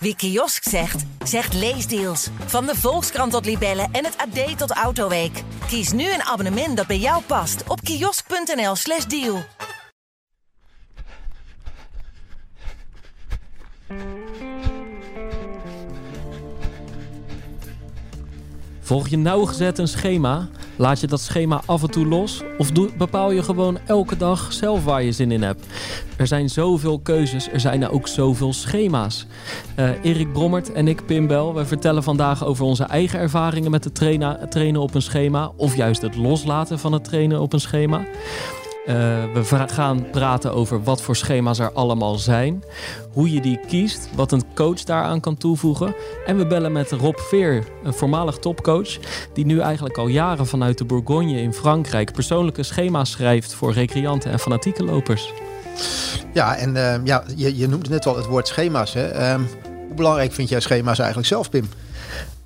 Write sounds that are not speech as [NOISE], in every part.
Wie kiosk zegt, zegt leesdeals. Van de Volkskrant tot Libellen en het AD tot Autoweek. Kies nu een abonnement dat bij jou past op kiosk.nl/slash deal. Volg je nauwgezet een schema? Laat je dat schema af en toe los? Of bepaal je gewoon elke dag zelf waar je zin in hebt? Er zijn zoveel keuzes, er zijn ook zoveel schema's. Uh, Erik Brommert en ik, Pim Bel, we vertellen vandaag over onze eigen ervaringen met het trainen, trainen op een schema. Of juist het loslaten van het trainen op een schema. Uh, we gaan praten over wat voor schema's er allemaal zijn, hoe je die kiest, wat een coach daaraan kan toevoegen. En we bellen met Rob Veer, een voormalig topcoach, die nu eigenlijk al jaren vanuit de Bourgogne in Frankrijk persoonlijke schema's schrijft voor recreanten en fanatieke lopers. Ja, en uh, ja, je, je noemde net al het woord schema's. Hè? Um, hoe belangrijk vind jij schema's eigenlijk zelf, Pim?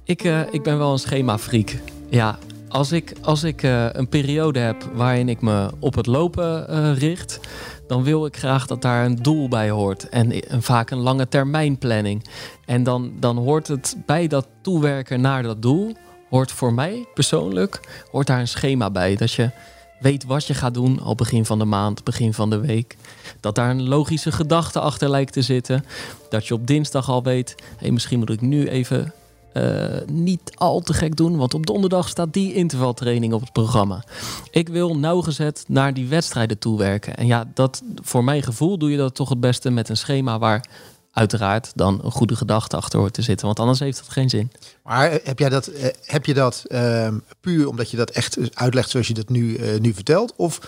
Ik, uh, ik ben wel een schema-freak. Ja, als ik, als ik uh, een periode heb waarin ik me op het lopen uh, richt, dan wil ik graag dat daar een doel bij hoort. En, en vaak een lange termijn planning. En dan, dan hoort het bij dat toewerken naar dat doel, hoort voor mij persoonlijk, hoort daar een schema bij. Dat je weet wat je gaat doen al begin van de maand, begin van de week. Dat daar een logische gedachte achter lijkt te zitten. Dat je op dinsdag al weet, hey, misschien moet ik nu even uh, niet al te gek doen, want op donderdag staat die intervaltraining op het programma. Ik wil nauwgezet naar die wedstrijden toewerken. En ja, dat, voor mijn gevoel doe je dat toch het beste met een schema waar uiteraard dan een goede gedachte achter hoort te zitten. Want anders heeft dat geen zin. Maar heb, jij dat, heb je dat uh, puur omdat je dat echt uitlegt zoals je dat nu, nu vertelt? Of,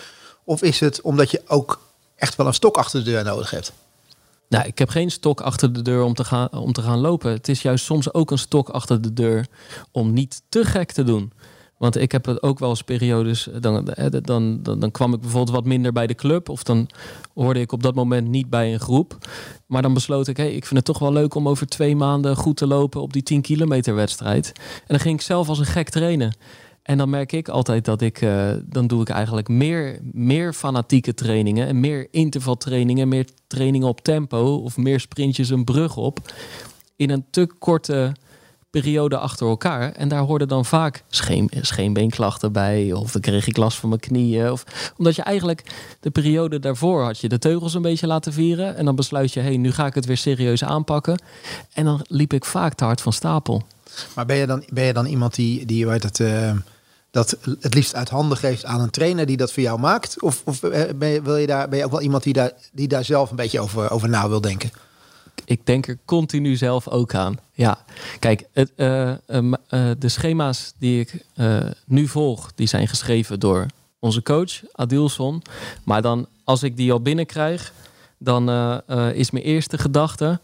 of is het omdat je ook echt wel een stok achter de deur nodig hebt? Nou, ik heb geen stok achter de deur om te, gaan, om te gaan lopen. Het is juist soms ook een stok achter de deur om niet te gek te doen. Want ik heb het ook wel eens periodes. Dan, dan, dan, dan kwam ik bijvoorbeeld wat minder bij de club. Of dan hoorde ik op dat moment niet bij een groep. Maar dan besloot ik, hey, ik vind het toch wel leuk om over twee maanden goed te lopen op die 10 kilometer wedstrijd. En dan ging ik zelf als een gek trainen. En dan merk ik altijd dat ik, uh, dan doe ik eigenlijk meer, meer fanatieke trainingen en meer intervaltrainingen, meer trainingen op tempo of meer sprintjes een brug op in een te korte periode achter elkaar. En daar hoorden dan vaak scheen, scheenbeenklachten bij of dan kreeg ik last van mijn knieën. Of, omdat je eigenlijk de periode daarvoor had je de teugels een beetje laten vieren en dan besluit je, hé, hey, nu ga ik het weer serieus aanpakken. En dan liep ik vaak te hard van stapel. Maar ben je dan, ben je dan iemand die, die weet het, uh, dat het liefst uit handen geeft aan een trainer die dat voor jou maakt? Of, of ben, je, wil je daar, ben je ook wel iemand die daar, die daar zelf een beetje over, over na wil denken? Ik denk er continu zelf ook aan. Ja, kijk, het, uh, uh, de schema's die ik nu volg, die zijn geschreven door onze coach Adilson. Maar dan, als ik die al binnenkrijg, dan is mijn eerste gedachte: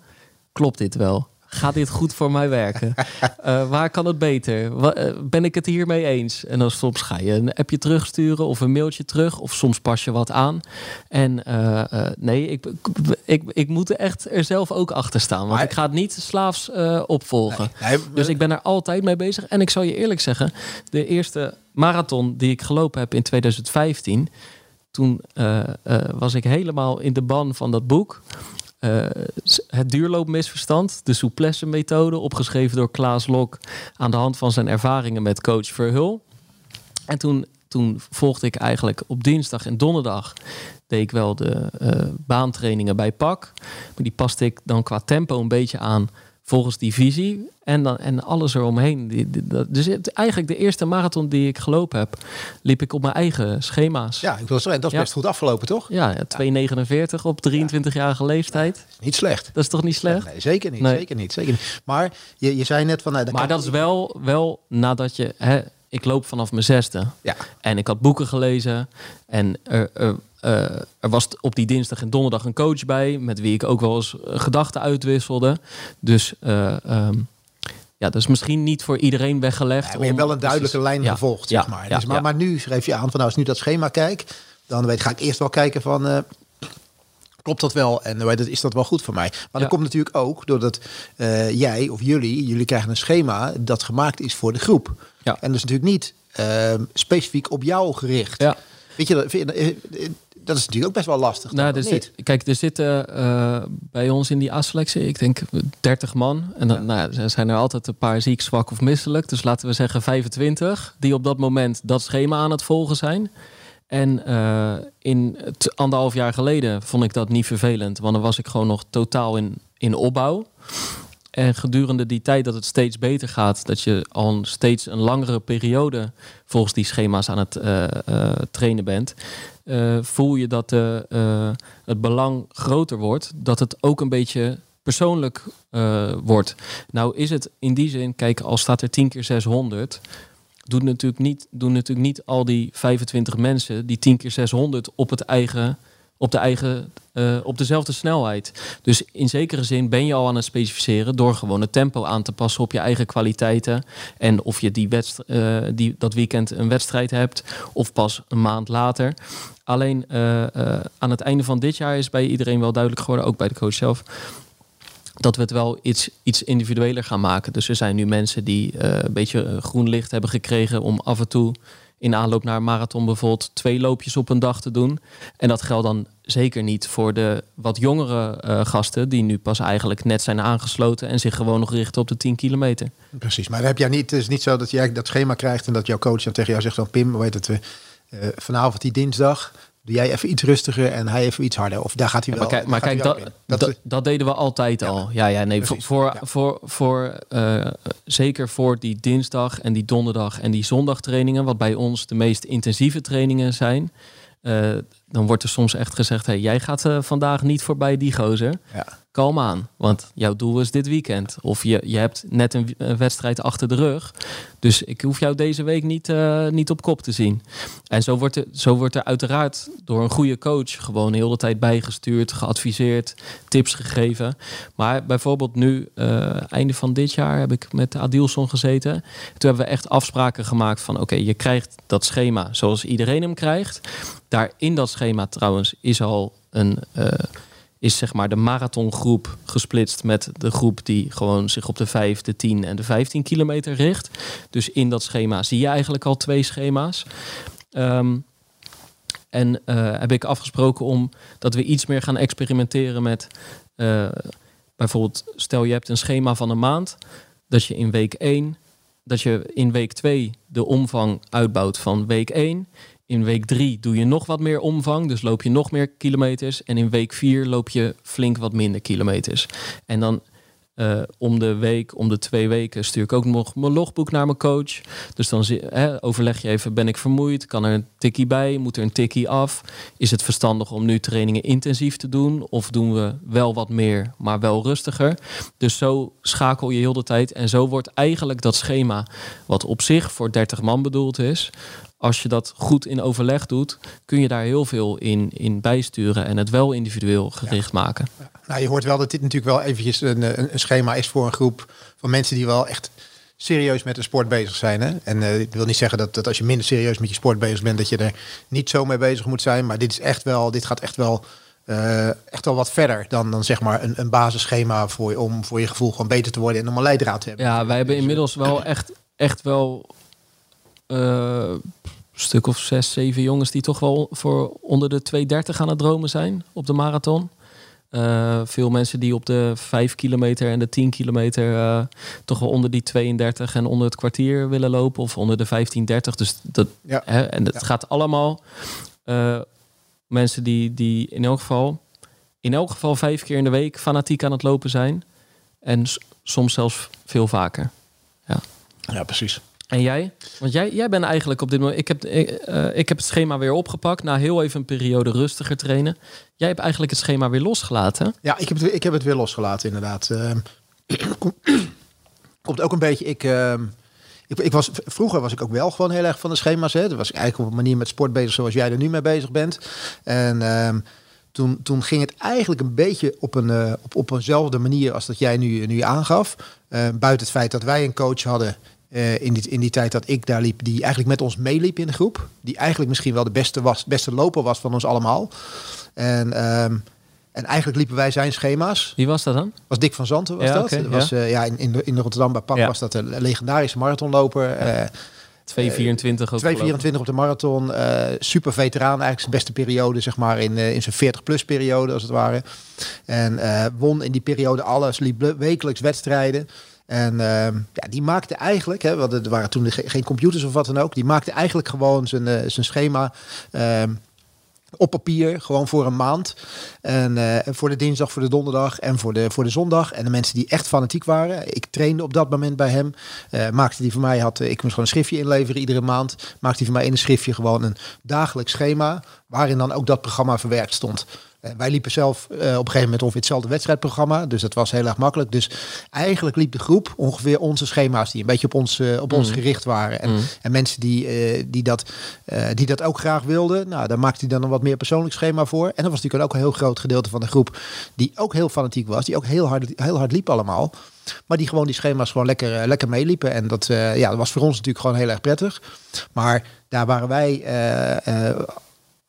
klopt dit wel? Gaat dit goed voor mij werken? Uh, [LAUGHS] waar kan het beter? Uh, ben ik het hiermee eens? En dan soms ga je een appje terugsturen of een mailtje terug. Of soms pas je wat aan. En uh, nee, ik, ik, ik moet er echt er zelf ook achter staan. Want maar, ik ga het niet slaafs opvolgen. Nee, nee, dus ik ben er altijd mee bezig. En ik zal je eerlijk zeggen, de eerste marathon die ik gelopen heb in 2015... Toen was ik helemaal in de ban van dat boek. Uh, het duurloopmisverstand, de souplesse methode, opgeschreven door Klaas Lok aan de hand van zijn ervaringen met coach Verhul. En toen, toen volgde ik eigenlijk op dinsdag en donderdag deed ik wel de uh, baantrainingen bij PAK. Maar die paste ik dan qua tempo een beetje aan volgens die visie. En, dan, en alles eromheen. Dus eigenlijk de eerste marathon die ik gelopen heb, liep ik op mijn eigen schema's. Ja, ik wil zeggen, dat is best goed afgelopen, toch? Ja, 2,49 op 23-jarige leeftijd. niet slecht. Dat is toch niet slecht? Nee, zeker niet. Zeker niet. Zeker niet. Maar je, je zei net van... Nou, maar dat is wel, wel nadat je... Hè, ik loop vanaf mijn zesde. Ja. En ik had boeken gelezen. En er, er, er was op die dinsdag en donderdag een coach bij, met wie ik ook wel eens gedachten uitwisselde. Dus uh, um, ja, dat is misschien niet voor iedereen weggelegd. Ja, maar je hebt wel een duidelijke lijn ja, gevolgd, zeg maar. Dus, maar, maar nu schreef je aan van nou, als nu dat schema kijk, dan weet, ga ik eerst wel kijken van. Uh, klopt dat wel en is dat wel goed voor mij? Maar ja. dat komt natuurlijk ook doordat uh, jij of jullie, jullie krijgen een schema dat gemaakt is voor de groep. Ja. En dus natuurlijk niet uh, specifiek op jou gericht. Ja. Weet je, dat is natuurlijk ook best wel lastig. Nou, er zit, kijk, er zitten uh, bij ons in die A-selectie, ik denk 30 man. En dan nou, er zijn er altijd een paar ziek, zwak of misselijk. Dus laten we zeggen 25 die op dat moment dat schema aan het volgen zijn. En uh, in anderhalf jaar geleden vond ik dat niet vervelend, want dan was ik gewoon nog totaal in, in opbouw. En gedurende die tijd dat het steeds beter gaat, dat je al steeds een langere periode volgens die schema's aan het uh, trainen bent, uh, voel je dat het belang groter wordt, dat het ook een beetje persoonlijk wordt. Nou is het in die zin, kijk, al staat er 10 keer 600, doen natuurlijk niet, doen natuurlijk niet al die 25 mensen die 10 keer 600 op het eigen op, de eigen, uh, op dezelfde snelheid. Dus in zekere zin ben je al aan het specificeren door gewoon het tempo aan te passen op je eigen kwaliteiten. En of je die uh, die, dat weekend een wedstrijd hebt of pas een maand later. Alleen uh, aan het einde van dit jaar is bij iedereen wel duidelijk geworden, ook bij de coach zelf, dat we het wel iets, iets individueler gaan maken. Dus er zijn nu mensen die een beetje groen licht hebben gekregen om af en toe in aanloop naar een marathon bijvoorbeeld twee loopjes op een dag te doen. En dat geldt dan zeker niet voor de wat jongere uh, gasten die nu pas eigenlijk net zijn aangesloten en zich gewoon nog richten op de 10 kilometer. Precies, maar heb jij niet, het is niet zo dat jij dat schema krijgt en dat jouw coach dan tegen jou zegt van Pim, weet het, uh, vanavond die dinsdag Doe jij even iets rustiger en hij even iets harder. Of daar gaat hij wel. maar kijk, maar kijk dat, dat, dat, deden we altijd al. Ja, ja, nee. Precies. Voor, voor, voor, uh, zeker voor die dinsdag en die donderdag en die zondagtrainingen, wat bij ons de meest intensieve trainingen zijn. Uh, dan wordt er soms echt gezegd: hey, jij gaat uh, vandaag niet voorbij die gozer. Ja kalm aan. Want jouw doel is dit weekend. Of je, je hebt net een, wedstrijd achter de rug. Dus ik hoef jou deze week niet, uh, niet op kop te zien. En zo wordt, er, zo wordt er uiteraard door een goede coach gewoon heel de tijd bijgestuurd, geadviseerd, tips gegeven. Maar bijvoorbeeld nu, uh, einde van dit jaar, heb ik met Adilson gezeten. Toen hebben we echt afspraken gemaakt van oké, je krijgt dat schema zoals iedereen hem krijgt. Daar in dat schema trouwens is al een... Uh, is zeg maar de marathongroep gesplitst met de groep die gewoon zich op de 5, de 10 en de 15 kilometer richt. Dus in dat schema zie je eigenlijk al twee schema's. Um, en uh, heb ik afgesproken om dat we iets meer gaan experimenteren met uh, bijvoorbeeld, stel je hebt een schema van een maand, dat je in week 1, dat je in week 2 de omvang uitbouwt van week 1. In week drie doe je nog wat meer omvang, dus loop je nog meer kilometers. En in week vier loop je flink wat minder kilometers. En dan uh, om de week, om de twee weken stuur ik ook nog mijn logboek naar mijn coach. Dus dan overleg je even, ben ik vermoeid? Kan er een tikkie bij? Moet er een tikkie af? Is het verstandig om nu trainingen intensief te doen? Of doen we wel wat meer, maar wel rustiger? Dus zo schakel je heel de tijd. En zo wordt eigenlijk dat schema, wat op zich voor 30 man bedoeld is, als je dat goed in overleg doet, kun je daar heel veel in, in bijsturen en het wel individueel gericht maken. Nou, je hoort wel dat dit natuurlijk wel eventjes een, een, schema is voor een groep van mensen die wel echt serieus met de sport bezig zijn. Hè? En uh, ik wil niet zeggen dat, dat als je minder serieus met je sport bezig bent, dat je er niet zo mee bezig moet zijn. Maar dit is echt wel, dit gaat echt wel. Uh, echt wel wat verder dan, dan zeg maar een, een basisschema voor, om voor je gevoel gewoon beter te worden en om een leidraad te hebben. Ja, wij hebben inmiddels wel echt, echt wel stuk of zes, zeven jongens die toch wel voor onder de 2,30 aan het dromen zijn op de marathon. Uh, veel mensen die op de 5 kilometer en de 10 kilometer uh, toch wel onder die 32 en onder het kwartier willen lopen of onder de 15:30. Dus dat, ja. hè, en het gaat allemaal uh, mensen die, die in elk geval in elk geval vijf keer in de week fanatiek aan het lopen zijn. En soms zelfs veel vaker. Ja, ja precies. En jij? Want jij, jij bent eigenlijk op dit moment. Ik heb, ik, uh, ik heb het schema weer opgepakt. Na heel even een periode rustiger trainen. Jij hebt eigenlijk het schema weer losgelaten. Ja, ik heb het, ik heb het weer losgelaten, inderdaad. Uh, komt ook een beetje. Ik, uh, ik, ik, was, vroeger was ik ook wel gewoon heel erg van de schema's. Hè. Dat was ik eigenlijk op een manier met sport bezig zoals jij er nu mee bezig bent. En. Ehm, toen, toen ging het eigenlijk een beetje op, een, uh, op, op eenzelfde manier als dat jij nu, nu aangaf. Buiten het feit dat wij een coach hadden uh, in, die, in die tijd dat ik daar liep, die eigenlijk met ons meeliep in de groep. Die eigenlijk misschien wel de beste, was, beste loper was van ons allemaal. En, um, en eigenlijk liepen wij zijn schema's. Wie was dat dan? Was Dick van Zanten was dat. Okay, was, ja. Uh, ja, in, in, de, in Rotterdam bij Pak was dat een legendarische marathonloper. Ja. Uh, 224 ook 224 op de marathon. super veteraan, eigenlijk zijn beste periode, zeg maar, in, in zijn 40-plus periode, als het ware. En won in die periode alles, liep wekelijks wedstrijden. En ehm, ja, die maakte eigenlijk, hè, want er waren toen geen computers of wat dan ook, die maakte eigenlijk gewoon zijn, uh, zijn schema uh, op papier, gewoon voor een maand. En uh, voor de dinsdag, voor de donderdag en voor de, voor de zondag. En de mensen die echt fanatiek waren. Ik trainde op dat moment bij hem. Uh, maakte die voor mij, had, ik moest gewoon een schriftje inleveren iedere maand. Maakte hij voor mij in een schriftje gewoon een dagelijks schema. Waarin dan ook dat programma verwerkt stond. Eh, wij liepen zelf uh, op een gegeven moment ongeveer hetzelfde wedstrijdprogramma. Dus dat was heel erg makkelijk. Dus eigenlijk liep de groep ongeveer onze schema's die een beetje op ons, uh, op ons mm. gericht waren. En, mm. en mensen die, die, dat, die dat ook graag wilden, nou, daar maakte hij dan een wat meer persoonlijk schema voor. En dat was natuurlijk ook een heel groot gedeelte van de groep die ook heel fanatiek was. Die ook heel hard, heel hard liep allemaal. Maar die gewoon die schema's gewoon lekker, lekker meeliepen. En dat, ja, dat was voor ons natuurlijk gewoon heel erg prettig. Maar daar waren wij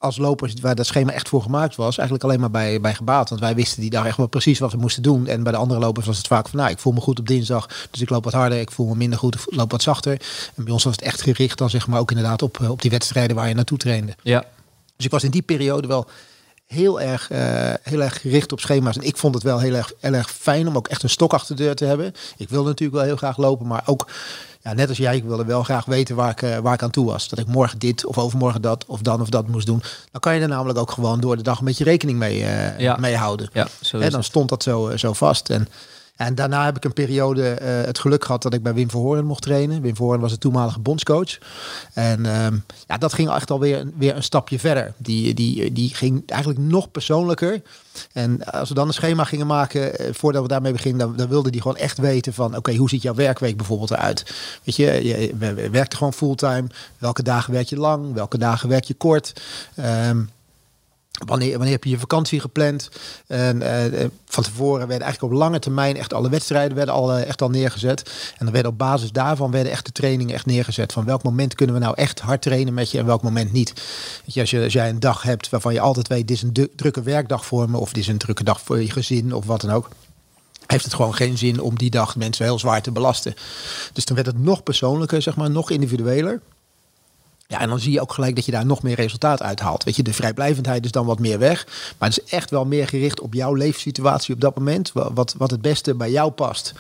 als lopers waar dat schema echt voor gemaakt was, eigenlijk alleen maar bij, bij gebaat. Want wij wisten die dag echt wel precies wat we moesten doen. En bij de andere lopers was het vaak van, nou, ik voel me goed op dinsdag, dus ik loop wat harder. Ik voel me minder goed, ik loop wat zachter. En bij ons was het echt gericht dan zeg maar ook inderdaad op, op die wedstrijden waar je naartoe trainde. Ja. Dus ik was in die periode wel heel erg, uh, heel erg gericht op schema's. En ik vond het wel heel erg, heel erg fijn om ook echt een stok achter de deur te hebben. Ik wilde natuurlijk wel heel graag lopen, maar ook ja, net als jij, ik wilde wel graag weten waar ik, eh, waar ik aan toe was. Dat ik morgen dit of overmorgen dat of dan of dat moest doen. Dan kan je er namelijk ook gewoon door de dag een beetje rekening mee, uh, ja. mee houden. Ja, zo en dan stond dat zo, zo vast. En en daarna heb ik een periode uh, het geluk gehad dat ik bij Wim Verhoorn mocht trainen. Wim Verhoorn was de toenmalige bondscoach. En um, ja, dat ging echt alweer weer een stapje verder. Die, die, die ging eigenlijk nog persoonlijker. En als we dan een schema gingen maken, uh, voordat we daarmee beginnen, dan, dan wilde die gewoon echt weten van, oké, hoe ziet jouw werkweek bijvoorbeeld eruit? Weet je, je, je werkte gewoon fulltime. Welke dagen werk je lang? Welke dagen werk je kort? Um, Wanneer, wanneer heb je je vakantie gepland? En uh, van tevoren werden eigenlijk op lange termijn echt alle wedstrijden werden uh, echt al neergezet. En dan werden op basis daarvan werden echt de trainingen echt neergezet. Van welk moment kunnen we nou echt hard trainen met je en welk moment niet. Als, je, als jij een dag hebt waarvan je altijd weet, dit is een drukke werkdag voor me. Of dit is een drukke dag voor je gezin of wat dan ook heeft het gewoon geen zin om die dag mensen heel zwaar te belasten. Dus dan werd het nog persoonlijker, zeg maar, nog individueler. Ja, en dan zie je ook gelijk dat je daar nog meer resultaat uithaalt. Weet je, de vrijblijvendheid is dan wat meer weg. Maar het is echt wel meer gericht op jouw leefsituatie op dat moment. Wat, wat het beste bij jou past.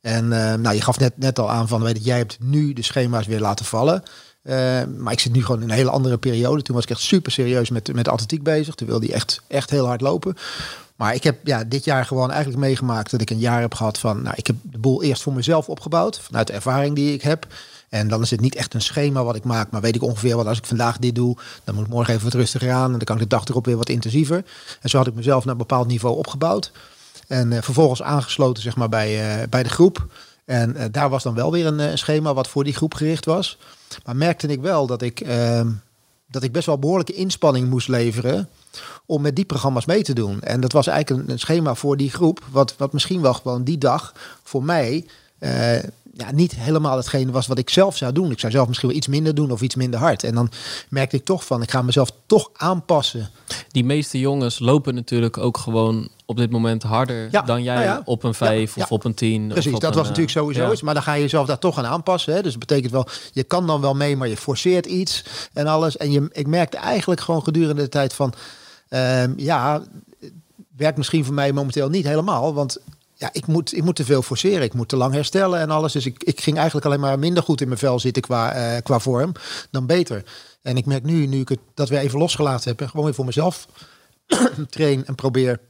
En uh, nou, je gaf net, net al aan van, weet je, jij hebt nu de schema's weer laten vallen. Uh, maar ik zit nu gewoon in een hele andere periode. Toen was ik echt super serieus met, met atletiek bezig. Toen wilde hij echt, echt heel hard lopen. Maar ik heb ja, dit jaar gewoon eigenlijk meegemaakt dat ik een jaar heb gehad van... Nou, ik heb de boel eerst voor mezelf opgebouwd. Vanuit de ervaring die ik heb. En dan is het niet echt een schema wat ik maak, maar weet ik ongeveer wat als ik vandaag dit doe, dan moet ik morgen even wat rustiger aan en dan kan ik de dag erop weer wat intensiever. En zo had ik mezelf naar een bepaald niveau opgebouwd. En uh, vervolgens aangesloten zeg maar, bij, uh, bij de groep. En uh, daar was dan wel weer een, een, schema wat voor die groep gericht was. Maar merkte ik wel dat ik, ehm, dat ik best wel behoorlijke inspanning moest leveren om met die programma's mee te doen. En dat was eigenlijk een, een schema voor die groep, wat, wat misschien wel gewoon die dag voor mij ja, niet helemaal hetgene was wat ik zelf zou doen. Ik zou zelf misschien wel iets minder doen of iets minder hard. En dan merkte ik toch van, ik ga mezelf toch aanpassen. Die meeste jongens lopen natuurlijk ook gewoon op dit moment harder ja, dan jij nou op een 5 of op een 10. Precies, dat was natuurlijk eh, sowieso iets. Maar dan ga je jezelf daar toch aan aanpassen. Hè? Dus dat betekent wel, je kan dan wel mee, maar je forceert iets en alles. En je, ik merkte eigenlijk gewoon gedurende de tijd van, um, ja, werkt misschien voor mij momenteel niet helemaal. Want ja, ik moet, ik moet te veel forceren. Ik moet te lang herstellen en alles. Dus ik, ik ging eigenlijk alleen maar minder goed in mijn vel zitten qua, uh, qua vorm dan beter. En ik merk nu, nu ik het dat weer even losgelaten heb en gewoon weer voor mezelf [CLEARS THROAT] train en probeer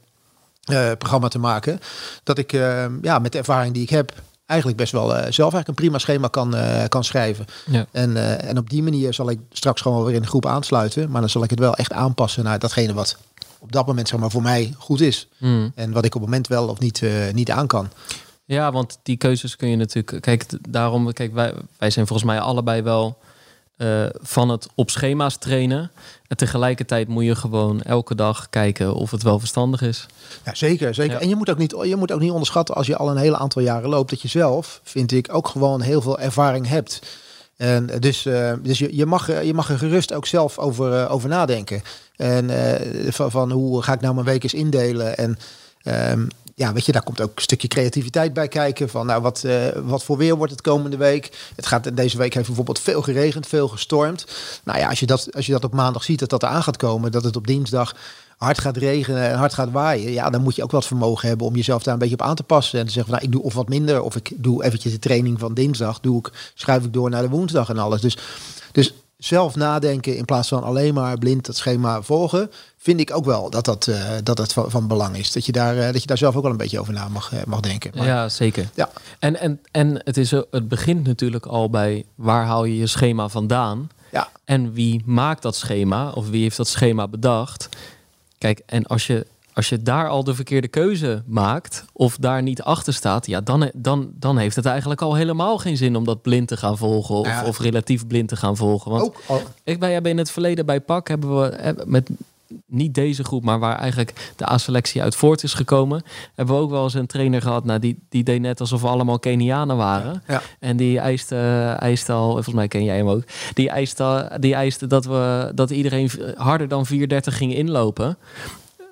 uh, programma te maken, dat ik uh, ja, met de ervaring die ik heb, eigenlijk best wel zelf eigenlijk een prima schema kan, kan schrijven. Ja. En, en op die manier zal ik straks gewoon weer in de groep aansluiten. Maar dan zal ik het wel echt aanpassen naar datgene wat op dat moment zeg maar voor mij goed is. Hmm. En wat ik op het moment wel of niet, uh, niet aan kan. Ja, want die keuzes kun je natuurlijk. Kijk, daarom, kijk, wij, wij zijn volgens mij allebei wel uh, van het op schema's trainen. En tegelijkertijd moet je gewoon elke dag kijken of het wel verstandig is. Ja, zeker, zeker. En je moet, ook niet, je moet ook niet onderschatten als je al een hele aantal jaren loopt, dat je zelf, vind ik, ook gewoon heel veel ervaring hebt. En dus, uh, dus je, je, mag, je mag er gerust ook zelf over, uh, over nadenken. En uh, van, van, hoe ga ik nou mijn week eens indelen? En um, ja, weet je, daar komt ook een stukje creativiteit bij kijken. Van nou, wat, uh, wat voor weer wordt het komende week? Het gaat deze week heeft bijvoorbeeld veel geregend, veel gestormd. Nou ja, als je dat, als je dat op maandag ziet dat dat eraan gaat komen, dat het op dinsdag hard gaat regenen en hard gaat waaien, ja, dan moet je ook wat vermogen hebben om jezelf daar een beetje op aan te passen. En te zeggen van nou, ik doe of wat minder, of ik doe eventjes de training van dinsdag, doe ik, schuif ik door naar de woensdag en alles. Dus, dus zelf nadenken in plaats van alleen maar blind het schema volgen, vind ik ook wel dat dat, uh, dat, dat van, van, belang is. Dat je, daar, uh, dat je daar zelf ook wel een beetje over na mag, uh, mag denken. Maar, ja, zeker. Ja. En, en, en het, is, het begint natuurlijk al bij waar haal je je schema vandaan? Ja. En wie maakt dat schema? Of wie heeft dat schema bedacht? Kijk, en als je, als je daar al de verkeerde keuze maakt, of daar niet achter staat, ja, dan, dan, dan heeft het eigenlijk al helemaal geen zin om dat blind te gaan volgen. Of, of relatief blind te gaan volgen. Want ook ik bij, in het verleden bij PAK hebben we met niet deze groep, maar waar eigenlijk de A-selectie uit voort is gekomen, hebben we ook wel eens een trainer gehad. Nou, die, die deed net alsof we allemaal Kenianen waren. Ja, En die eiste, eiste al, volgens mij ken jij hem ook, die eiste, die eiste dat, we, dat iedereen harder dan 430 ging inlopen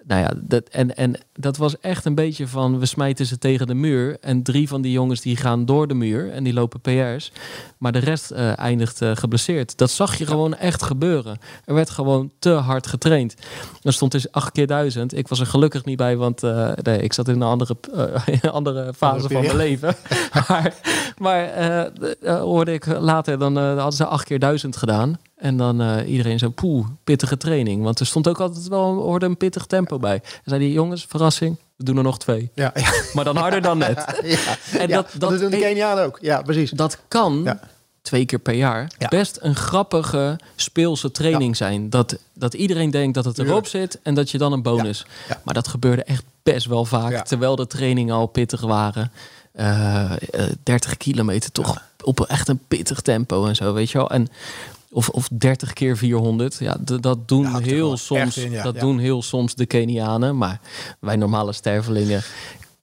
nou ja, dat, en, en dat was echt een beetje van we smijten ze tegen de muur. En drie van die jongens die gaan door de muur en die lopen PR's. Maar de rest uh, eindigt uh, geblesseerd. Dat zag je gewoon echt gebeuren. Er werd gewoon te hard getraind. Er stond dus acht keer duizend. Ik was er gelukkig niet bij, want uh, nee, ik zat in een andere, in [LAUGHS] een andere fase van mijn leven. [LAUGHS] maar maar hoorde ik later, dan hadden ze acht keer duizend gedaan. En dan uh, iedereen zo, poeh, pittige training. Want er stond ook altijd wel hoorde een pittig tempo bij. En zei die jongens, verrassing, we doen er nog twee. Ja, ja. [LAUGHS] Maar dan harder dan net. [LAUGHS] ja, en dat, dat, doen de Kenianen ook. Ja, precies. Dat kan twee keer per jaar best een grappige speelse training zijn. Dat, dat iedereen denkt dat het erop zit en dat je dan een bonus. Maar dat gebeurde echt best wel vaak. Terwijl de trainingen al pittig waren. Uh, uh, 30 kilometer toch op echt een pittig tempo en zo, weet je wel. En of, of 30 keer 400. Ja, dat doen heel soms. Dat doen heel soms de Kenianen. Maar wij normale stervelingen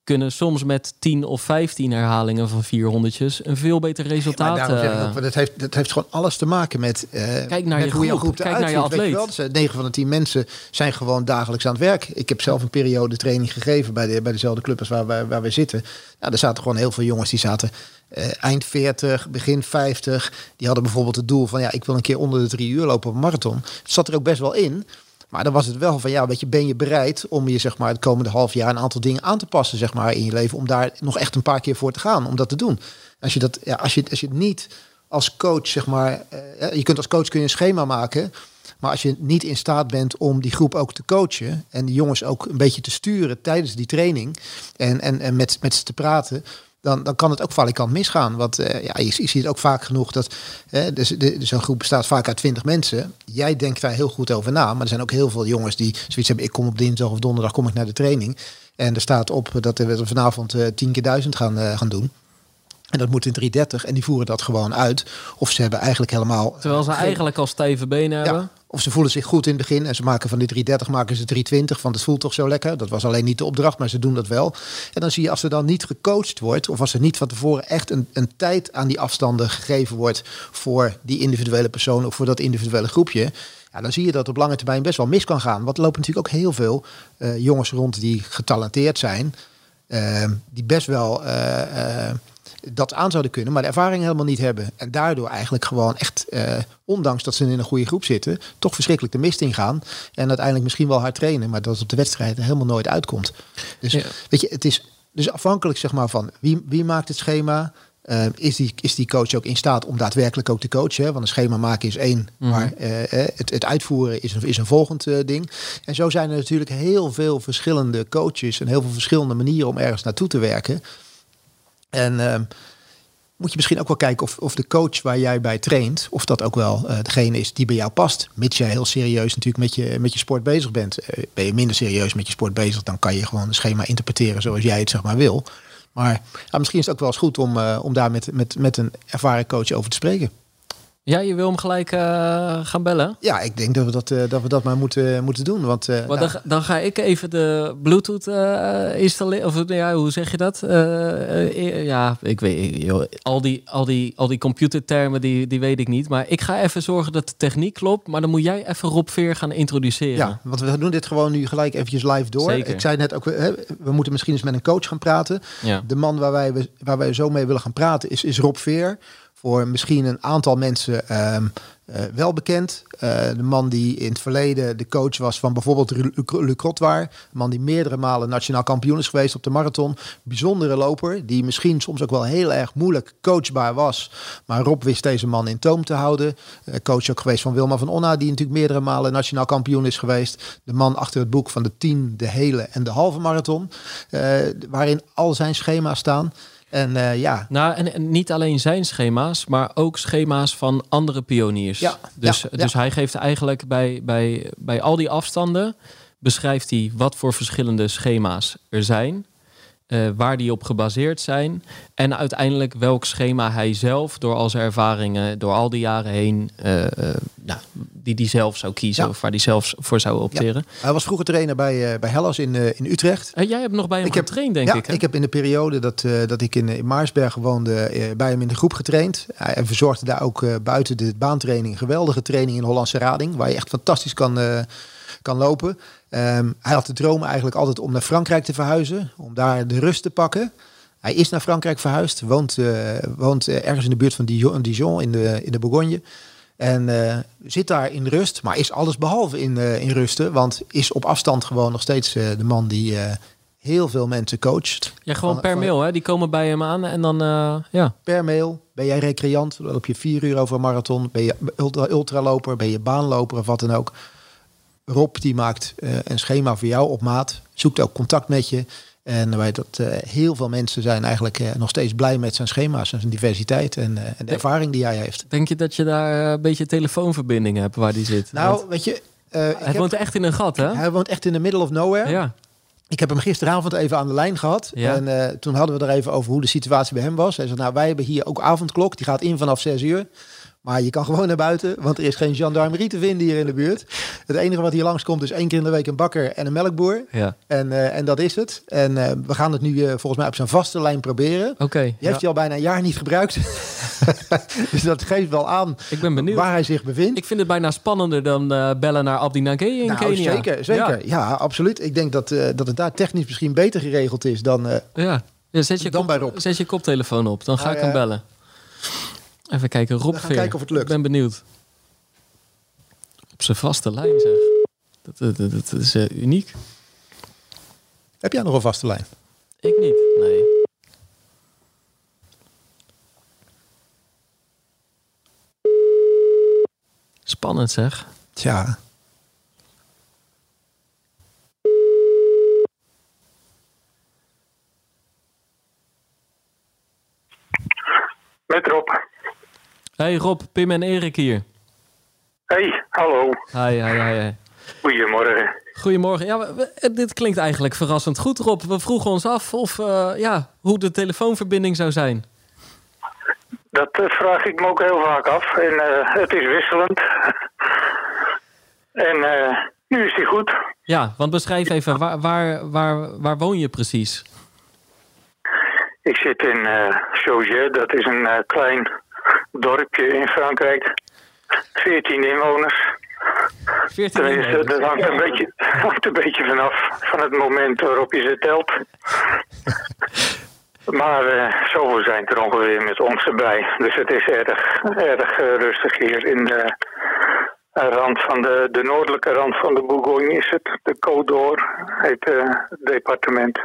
kunnen soms met 10 of 15 herhalingen van 400 een veel beter resultaat. Ja, dat, heeft, dat heeft gewoon alles te maken met, uh, Kijk naar je hoe je groep Kijk naar je atleet. Je wel, dus 9 van de 10 mensen zijn gewoon dagelijks aan het werk. Ik heb zelf een periode training gegeven bij, de, bij dezelfde club als waar, waar, waar we zitten. Ja, er zaten gewoon heel veel jongens die zaten eind 40, begin 50. Die hadden bijvoorbeeld het doel van ja, ik wil een keer onder de drie uur lopen op een marathon. Het zat er ook best wel in. Maar dan was het wel van ja, weet je, ben je bereid om je zeg maar het komende half jaar een aantal dingen aan te passen, zeg maar, in je leven, om daar nog echt een paar keer voor te gaan, om dat te doen. Als je dat, ja, als je, als je het niet als coach, zeg maar, uh, je kunt als coach kun je een schema maken. Maar als je niet in staat bent om die groep ook te coachen en die jongens ook een beetje te sturen tijdens die training en, en, en met, met ze te praten, dan, dan kan het ook valikant misgaan. Want uh, ja, je, ziet het ook vaak genoeg dat dus, de, een groep bestaat vaak uit twintig mensen. Jij denkt daar heel goed over na. Maar er zijn ook heel veel jongens die zoiets hebben. Ik kom op dinsdag of donderdag kom ik naar de training. En er staat op dat we vanavond uh, tien keer duizend gaan, gaan doen. En dat moet in 330 en die voeren dat gewoon uit. Of ze hebben eigenlijk helemaal... Terwijl ze eigenlijk al stijve benen hebben. of ze voelen zich goed in het begin en ze maken van die 330 maken ze 320, want het voelt toch zo lekker. Dat was alleen niet de opdracht, maar ze doen dat wel. En dan zie je als er dan niet gecoacht wordt, of als er niet van tevoren echt een, een tijd aan die afstanden gegeven wordt voor die individuele persoon of voor dat individuele groepje. Ja, dan zie je dat op lange termijn best wel mis kan gaan. Want er lopen natuurlijk ook heel veel uh, jongens rond die getalenteerd zijn. Uh, die best wel... Uh, dat aan zouden kunnen, maar de ervaring helemaal niet hebben. En daardoor eigenlijk gewoon echt, eh, ondanks dat ze in een goede groep zitten, toch verschrikkelijk de mist ingaan. En uiteindelijk misschien wel hard trainen, maar dat het op de wedstrijd helemaal nooit uitkomt. Dus weet je, het is dus afhankelijk zeg maar van wie, wie maakt het schema. Uh, is, die, is die coach ook in staat om daadwerkelijk ook te coachen? Want een schema maken is één, mhm. maar uh, het, het uitvoeren is een, is een volgend uh, ding. En zo zijn er natuurlijk heel veel verschillende coaches en heel veel verschillende manieren om ergens naartoe te werken. En uh, moet je misschien ook wel kijken of, of de coach waar jij bij traint, of dat ook wel uh, degene is die bij jou past. Mits jij heel serieus natuurlijk met je, met je sport bezig bent. Uh, ben je minder serieus met je sport bezig, dan kan je gewoon een schema interpreteren zoals jij het zeg maar wil. Maar misschien is het ook wel eens goed om, uh, om daar met, met, met een ervaren coach over te spreken. Ja, je wil hem gelijk uh, gaan bellen? Ja, ik denk dat we dat, uh, dat, we dat maar moeten, moeten doen. Want, uh, maar nou. dan, dan, ga ik even de Bluetooth installeren. Of ja, hoe zeg je dat? ja, ik weet joh, al, die, al, die, al die computertermen die, die weet ik niet. Maar ik ga even zorgen dat de techniek klopt. Maar dan moet jij even Rob Veer gaan introduceren. Ja, want we doen dit gewoon nu gelijk eventjes live door. Zeker. Ik zei net ook, we, we moeten misschien eens met een coach gaan praten. Ja. De man waar wij, waar wij zo mee willen gaan praten is, is Rob Veer voor misschien een aantal mensen um, uh, wel bekend. Uh, de man die in het verleden de coach was van bijvoorbeeld Luc Rotwaar. Een man die meerdere malen nationaal kampioen is geweest op de marathon. Bijzondere loper, die misschien soms ook wel heel erg moeilijk coachbaar was. Maar Rob wist deze man in toom te houden. Uh, coach ook geweest van Wilma van Onna, die natuurlijk meerdere malen nationaal kampioen is geweest. De man achter het boek van de 10, de hele en de halve marathon. waarin al zijn schema's staan. En uh, ja. Nou, en, niet alleen zijn schema's, maar ook schema's van andere pioniers. Ja, dus, dus hij geeft eigenlijk bij, bij, bij al die afstanden, beschrijft hij wat voor verschillende schema's er zijn. Uh, waar die op gebaseerd zijn. En uiteindelijk welk schema hij zelf door al zijn ervaringen, door al die jaren heen, uh, nou, die hij zelf zou kiezen of waar hij zelf voor zou opteren. Hij was vroeger trainer bij, bij Hellas in, in Utrecht. En jij hebt nog bij hem ik getraind, denk ik. Hè? Ik heb in de periode dat, dat ik in, in Maarsberg woonde, bij hem in de groep getraind. Hij verzorgde daar ook buiten de baantraining geweldige training in Hollandse Rading, waar je echt fantastisch kan, kan lopen. Ehm, hij had de droom eigenlijk altijd om naar Frankrijk te verhuizen, om daar de rust te pakken. Hij is naar Frankrijk verhuisd, woont, uh, woont uh, ergens in de buurt van Dijon, Dijon in, de, in de Bourgogne. En uh, zit daar in rust, maar is alles behalve in, in rusten. Want is op afstand gewoon nog steeds de man die heel veel mensen coacht. Ja, gewoon per mail, hè? Die komen bij hem aan en dan, ja. Per mail. Ben jij recreant, dan loop je vier uur over een marathon. Ben je ultra, ultraloper, ben je baanloper of wat dan ook. Rob die maakt uh, een schema voor jou op maat, zoekt ook contact met je. En weet dat uh, heel veel mensen zijn eigenlijk uh, nog steeds blij met zijn schema's en zijn diversiteit en, en de ervaring die hij heeft. Denk je dat je daar een beetje telefoonverbinding hebt waar die zit? Nou, Want, weet je... hij woont echt in een gat, hè? Hij woont echt in the middle of nowhere. Ja. Ik heb hem gisteravond even aan de lijn gehad. Ja. En toen hadden we er even over hoe de situatie bij hem was. Hij zei, nou, wij hebben hier ook avondklok. Die gaat in vanaf 6 uur. Maar je kan gewoon naar buiten, want er is geen gendarmerie te vinden hier in de buurt. Het enige wat hier langskomt is één keer in de week een bakker en een melkboer. Ja. En, uh, en dat is het. En uh, we gaan het nu uh, volgens mij op zijn vaste lijn proberen. Oké. Okay, je heeft hij al bijna een jaar niet gebruikt. [LAUGHS] dus dat geeft wel aan Ik ben benieuwd. waar hij zich bevindt. Ik vind het bijna spannender dan bellen naar Abdi Nage in nou, Kenia. Zeker, zeker. Ja. ja, absoluut. Ik denk dat, dat het daar technisch misschien beter geregeld is dan, ja. Ja, zet je dan Rob. Zet je koptelefoon op, dan ga nou ik hem bellen. Even kijken, Rob Veer. kijken of het lukt. Ik ben benieuwd. Op zijn vaste lijn zeg. Dat, dat, dat, is uh, uniek. Heb jij nog een vaste lijn? Ik niet, nee. Spannend zeg. Tja. Met Rob. Hey Rob, Pim en Erik hier. Hey, hallo. Hi, hi, hi. Goedemorgen. Goedemorgen. Ja, dit klinkt eigenlijk verrassend goed, Rob. We vroegen ons af of, uh, ja, hoe de telefoonverbinding zou zijn. Dat uh, vraag ik me ook heel vaak af. En uh, het is wisselend. en nu is die goed. Ja, want beschrijf even, waar, waar, waar, waar woon je precies? Ik zit in uh, dat is een klein dorpje in Frankrijk. 14 inwoners. 14 inwoners. Dat hangt een, beetje, hangt een beetje vanaf van het moment waarop je ze telt. [LAUGHS] maar uh, zoveel zijn er ongeveer met ons erbij. Dus het is erg, erg uh, rustig hier in de rand van de, de noordelijke rand van de Bourgogne is het. De Côte d'Or heet uh, het departement.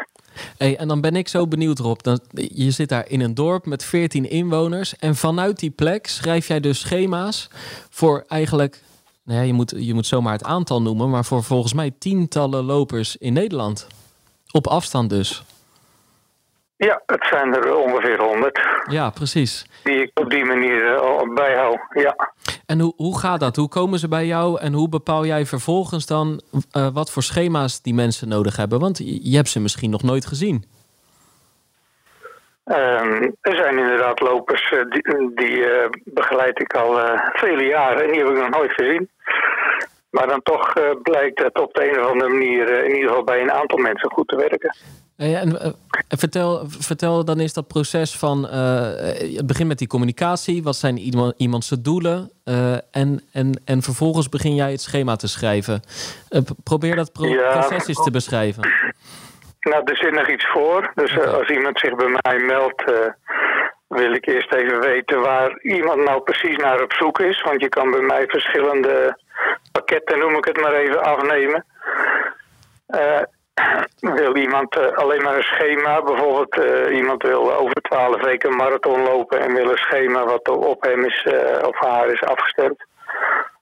En dan ben ik zo benieuwd, Rob. Dan, je zit daar in een dorp met 14 inwoners. En vanuit die plek schrijf jij dus schema's voor eigenlijk. Nou ja, je, moet, je moet zomaar het aantal noemen, maar voor volgens mij tientallen lopers in Nederland. Op afstand dus. Ja, het zijn er ongeveer 100. Ja, precies. Die ik op die manier uh, bijhoud, ja. En hoe, hoe gaat dat? Hoe komen ze bij jou en hoe bepaal jij vervolgens dan uh, wat voor schema's die mensen nodig hebben? Want je hebt ze misschien nog nooit gezien. Um, er zijn inderdaad lopers, die, die begeleid ik al vele jaren en die heb ik nog nooit gezien. Maar dan toch blijkt het op de een of andere manier in ieder geval bij een aantal mensen goed te werken. Ja, en, uh, vertel, vertel dan eens dat proces van het begint met die communicatie. Wat zijn iemand, iemands doelen? En, en, en vervolgens begin jij het schema te schrijven. probeer dat pro ja, proces eens te beschrijven. Nou, er zit nog iets voor. Dus okay. als iemand zich bij mij meldt, wil ik eerst even weten waar iemand nou precies naar op zoek is. Want je kan bij mij verschillende pakketten, noem ik het maar even, afnemen. [CLEARS THROAT] wil iemand uh, alleen maar een schema, bijvoorbeeld uh, iemand wil over twaalf weken marathon lopen en wil een schema wat op hem is of haar is afgestemd,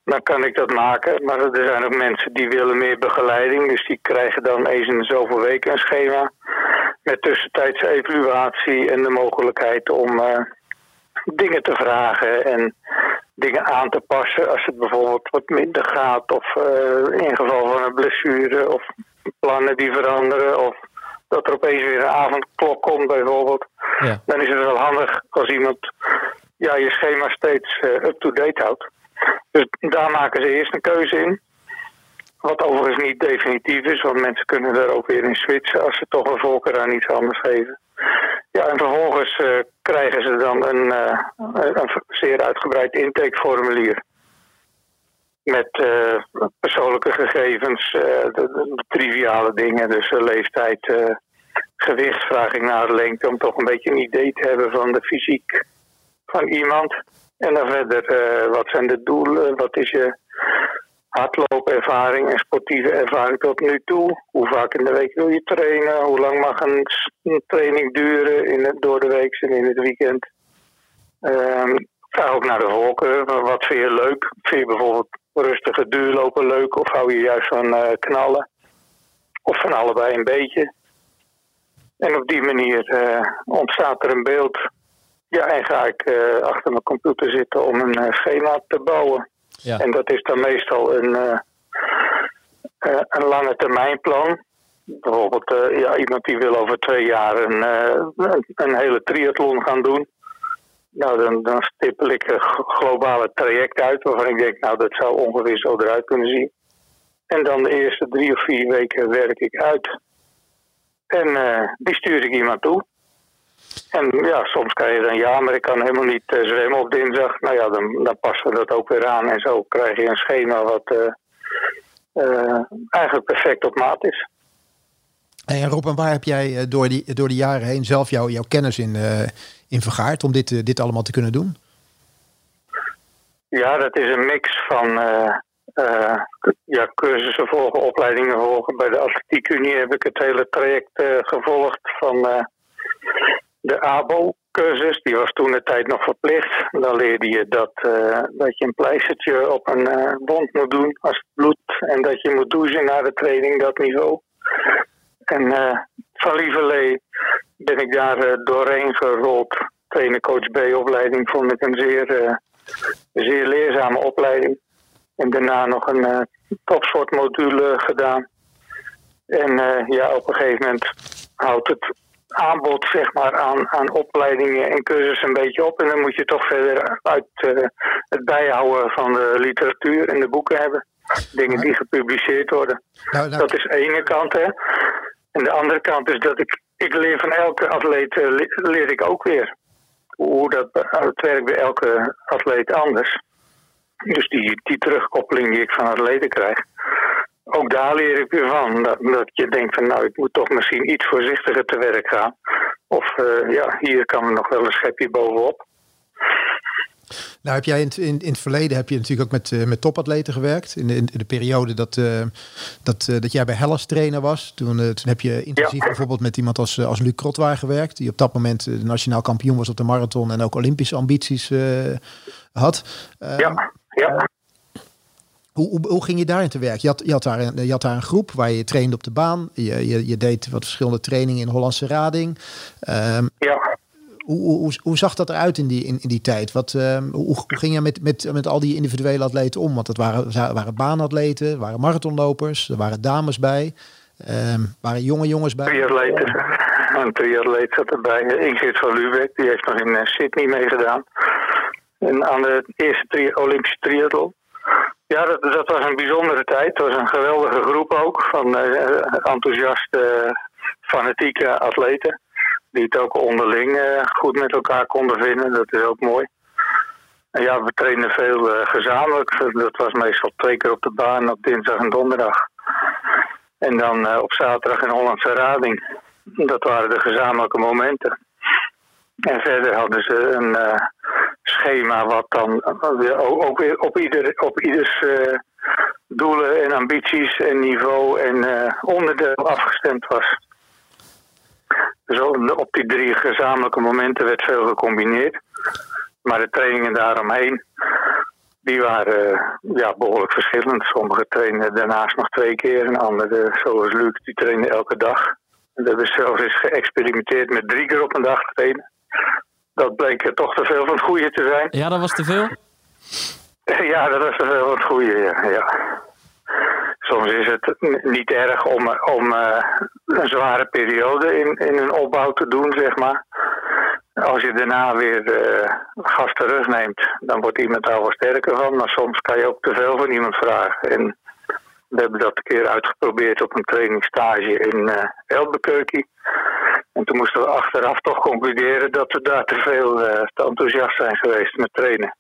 dan kan ik dat maken. Maar er zijn ook mensen die willen meer begeleiding, dus die krijgen dan eens in zoveel weken een schema met tussentijdse evaluatie en de mogelijkheid om dingen te vragen en dingen aan te passen als het bijvoorbeeld wat minder gaat of in geval van een blessure of plannen die veranderen of dat er opeens weer een avondklok komt bijvoorbeeld. Ja. Dan is het wel handig als iemand ja, je schema steeds uh, up-to-date houdt. Dus daar maken ze eerst een keuze in. Wat overigens niet definitief is, want mensen kunnen daar ook weer in switchen als ze toch een voorkeur aan iets anders geven. Ja, en vervolgens uh, krijgen ze dan een, uh, een zeer uitgebreid intakeformulier met uh, persoonlijke gegevens, de, triviale dingen, dus leeftijd, gewicht, vraag ik naar lengte, om toch een beetje een idee te hebben van de fysiek van iemand. En dan verder, wat zijn de doelen, wat is je hardloopervaring en sportieve ervaring tot nu toe? Hoe vaak in de week wil je trainen? Hoe lang mag een, training duren in het, door de week en in het weekend? Ehm, vraag ook naar de voorkeur. Wat vind je leuk? Vind je bijvoorbeeld rustige duurlopen leuk of hou je juist van uh, knallen? Of van allebei een beetje. En op die manier uh, ontstaat er een beeld. Ja, en ga ik uh, achter mijn computer zitten om een schema te bouwen. Ja. En dat is dan meestal een, een lange termijnplan. Bijvoorbeeld ja, iemand die wil over twee jaar een, een, hele triathlon gaan doen. Nou, dan, dan stippel ik een globale traject uit waarvan ik denk, nou, dat zou ongeveer zo eruit kunnen zien. En dan de eerste drie of vier weken werk ik uit. En uh, die stuur ik iemand toe. En ja, soms kan je dan ja, maar ik kan helemaal niet uh, zwemmen op dinsdag. Nou ja, dan, dan passen we dat ook weer aan. En zo krijg je een schema wat uh, eigenlijk perfect op maat is. En Rob, en waar heb jij door, die, door de jaren heen zelf jou, jouw kennis in, in vergaard om dit, eh, dit allemaal te kunnen doen? Ja, dat is een mix van uh, ja, cursussen volgen, opleidingen volgen. Bij de Atletiek Unie heb ik het hele traject gevolgd van de ABO-cursus. Die was toen de tijd nog verplicht. Dan leerde je dat, dat je een pleistertje op een wond moet doen als het. En dat je moet douchen na de training, dat niveau. En van Lieverlee ben ik daar uh, doorheen gerold. Trainer coach B-opleiding vond ik een zeer, uh, zeer leerzame opleiding. En daarna nog een uh, topsportmodule gedaan. En ja, op een gegeven moment houdt het aanbod zeg maar, aan, aan opleidingen en cursussen een beetje op. En dan moet je toch verder uit het bijhouden van de literatuur en de boeken hebben. Dingen die gepubliceerd worden. Nou, nou. Dat is de ene kant. Hè. En de andere kant is dat ik ik leer van elke atleet uh, leer ik ook weer. Hoe dat het werkt bij elke atleet anders. Dus die, die terugkoppeling die ik van atleten krijg. Ook daar leer ik weer van. Dat, dat je denkt van nou, ik moet toch misschien iets voorzichtiger te werk gaan. Of uh, ja, hier kan er nog wel een schepje bovenop. Nou, heb jij in, in, in het verleden heb je natuurlijk ook met, uh, met topatleten gewerkt. In de, in de periode dat, uh, dat, uh, dat jij bij Hellas trainer was. Toen, toen heb je intensief bijvoorbeeld met iemand als, als Luc Krotwaar gewerkt. Die op dat moment de nationaal kampioen was op de marathon. En ook Olympische ambities had. ja, ja. Hoe, hoe, hoe, ging je daarin te werk? Je had, je, had daar een, je had daar een groep waar je trainde op de baan. Je, je, je deed wat verschillende trainingen in Hollandse Rading. Um, ja. Hoe, hoe, hoe, zag dat eruit in die, in, in die tijd? Wat, uh, hoe, ging je met, met, met al die individuele atleten om? Want het waren, waren baanatleten, waren marathonlopers, er waren dames bij, um, waren jonge jongens bij. atleten. een triatleet zat erbij. Ingrid van Lubeck, die heeft nog in Sydney meegedaan. En aan de eerste tri Olympische triathlon. Ja, dat, was een bijzondere tijd. Het was een geweldige groep ook van enthousiaste, fanatieke atleten. Die het ook onderling goed met elkaar konden vinden. Dat is ook mooi. En ja, we trainen veel gezamenlijk. Dat was meestal twee keer op de baan op dinsdag en donderdag. En dan op zaterdag een Hollandse Rading. Dat waren de gezamenlijke momenten. En verder hadden ze een schema wat dan ook weer op, ieder, op ieders doelen en ambities en niveau en onderdeel afgestemd was. Dus op die drie gezamenlijke momenten werd veel gecombineerd. Maar de trainingen daaromheen, die waren eh, ja, behoorlijk verschillend. Sommigen trainen daarnaast nog twee keer en anderen, zoals Luc, die trainen elke dag. We hebben zelfs eens geëxperimenteerd met drie keer op een dag trainen. Dat bleek toch te veel van het goede te zijn. Ja, dat was te veel? [LAUGHS] Ja, dat was te veel van het goede, ja. ja. Soms is het niet erg om, om uh, een zware periode in, in een opbouw te doen, zeg maar. Als je daarna weer uh, gas terugneemt, dan wordt iemand daar wel sterker van. Maar soms kan je ook te veel van iemand vragen. En we hebben dat een keer uitgeprobeerd op een trainingsstage in uh, Albuquerque. En toen moesten we achteraf toch concluderen dat we daar te veel uh, te enthousiast zijn geweest met trainen.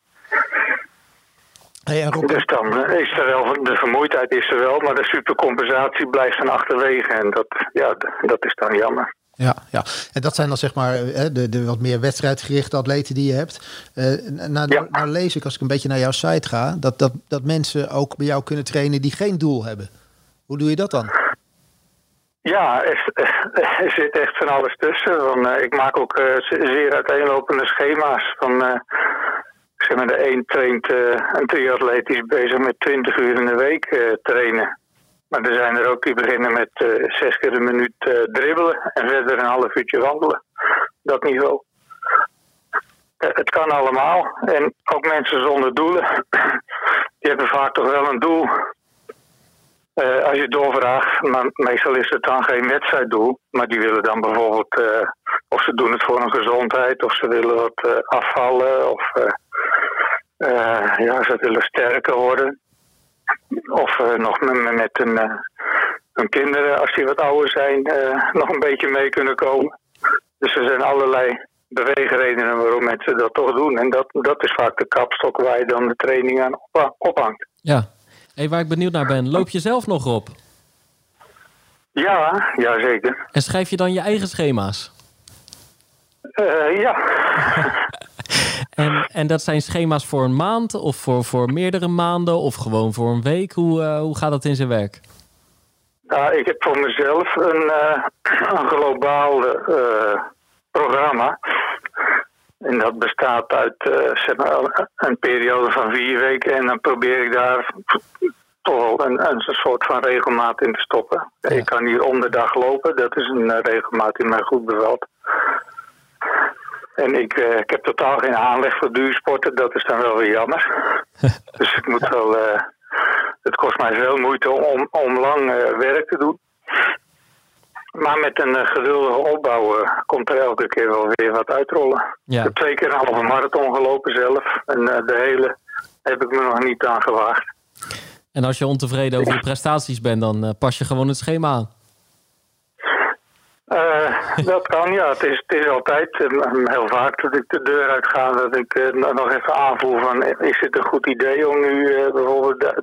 Hey, dus dan is er wel, de vermoeidheid is er wel, maar de supercompensatie blijft dan achterwege. En dat, ja, dat is dan jammer. Ja, ja, en dat zijn dan zeg maar de, de wat meer wedstrijdgerichte atleten die je hebt. Uh, nou, ja. nou lees ik, als ik een beetje naar jouw site ga, dat, dat, dat mensen ook bij jou kunnen trainen die geen doel hebben. Hoe doe je dat dan? Ja, er, zit echt van alles tussen. Uh, ik maak ook uh, zeer uiteenlopende schema's. Van, zeg maar, de een traint, een triatleet die is bezig met 20 uur in de week trainen. Maar er zijn er ook die beginnen met zes keer een minuut dribbelen en verder een half uurtje wandelen. Dat niveau. Het kan allemaal. En ook mensen zonder doelen, die hebben vaak toch wel een doel. Als je doorvraagt, maar meestal is het dan geen wedstrijddoel. Maar die willen dan bijvoorbeeld, of ze doen het voor een gezondheid, of ze willen wat afvallen, of ja, ze willen sterker worden. Of nog met, met hun kinderen, als die wat ouder zijn, nog een beetje mee kunnen komen. Dus er zijn allerlei beweegredenen waarom mensen dat toch doen. En dat, dat is vaak de kapstok waar je dan de training aan ophangt. Ja, hey, waar ik benieuwd naar ben, loop je zelf nog op? Ja, ja zeker. En schrijf je dan je eigen schema's? ja. [LAUGHS] En, en dat zijn schema's voor een maand of voor, voor meerdere maanden of gewoon voor een week? Hoe, uh, hoe gaat dat in zijn werk? Nou, ik heb voor mezelf een, uh, een globaal uh, programma. En dat bestaat uit zeg maar, een periode van vier weken. En dan probeer ik daar toch wel een, een soort van regelmaat in te stoppen. Ja. Ik kan hier om de dag lopen. Dat is een regelmaat die mij goed bevalt. En ik, uh, ik heb totaal geen aanleg voor duursporten. Dat is dan wel weer jammer. [LAUGHS] dus ik moet wel... Uh, het kost mij veel moeite om, om lang uh, werk te doen. Maar met een geduldige opbouw komt er elke keer wel weer wat uitrollen. Ja. Ik heb twee keer een halve marathon gelopen zelf. En de hele heb ik me nog niet aan gewaagd. En als je ontevreden over je prestaties bent, dan pas je gewoon het schema aan. [LAUGHS] Dat kan, ja. Het is, het is altijd heel vaak dat ik de deur uitga dat ik nog even aanvoel van is het een goed idee om nu bijvoorbeeld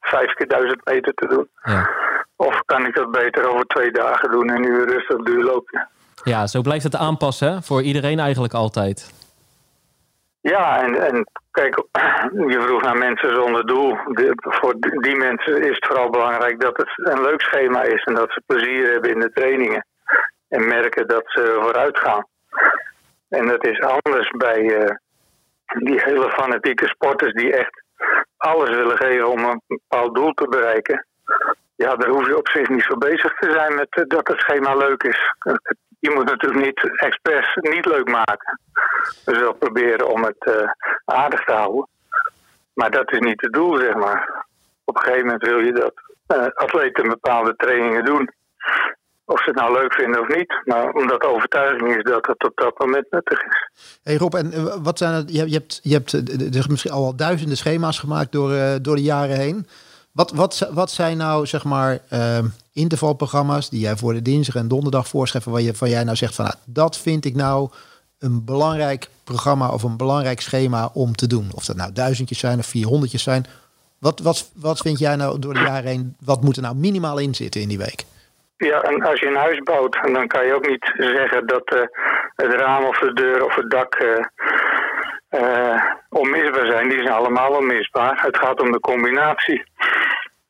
vijf keer duizend meter te doen? Ja. Of kan ik dat beter over twee dagen doen en nu rustig duurloopje? Ja, zo blijft het aanpassen voor iedereen eigenlijk altijd. Ja, en, en kijk, je vroeg naar mensen zonder doel. voor die mensen is het vooral belangrijk dat het een leuk schema is en dat ze plezier hebben in de trainingen. En merken dat ze vooruit gaan. En dat is anders bij uh, die hele fanatieke sporters die echt alles willen geven om een bepaald doel te bereiken. Ja, daar hoef je op zich niet zo bezig te zijn met dat het schema leuk is je moet natuurlijk niet expres niet leuk maken. Dus wel proberen om het uh, aardig te houden. Maar dat is niet het doel, zeg maar. Op een gegeven moment wil je dat atleten bepaalde trainingen doen. Of ze het nou leuk vinden of niet. Maar omdat de overtuiging is dat het op dat moment nuttig is. Hey Rob, en eh, wat zijn het? Je, hebt, je hebt er misschien al duizenden schema's gemaakt door, door de jaren heen. Wat, wat, wat zijn nou, zeg maar, uh, intervalprogramma's die jij voor de dinsdag en donderdag voorschrijft, waar je, van jij nou zegt van, nou, dat vind ik nou een belangrijk programma of een belangrijk schema om te doen? Of dat nou duizendjes zijn of vierhonderdjes zijn. Wat, wat, wat vind jij nou door de jaren heen, wat moet er nou minimaal in zitten in die week? Ja, en als je een huis bouwt, dan kan je ook niet zeggen dat uh, het raam of de deur of het dak uh, uh, onmisbaar zijn. Die zijn allemaal onmisbaar. Het gaat om de combinatie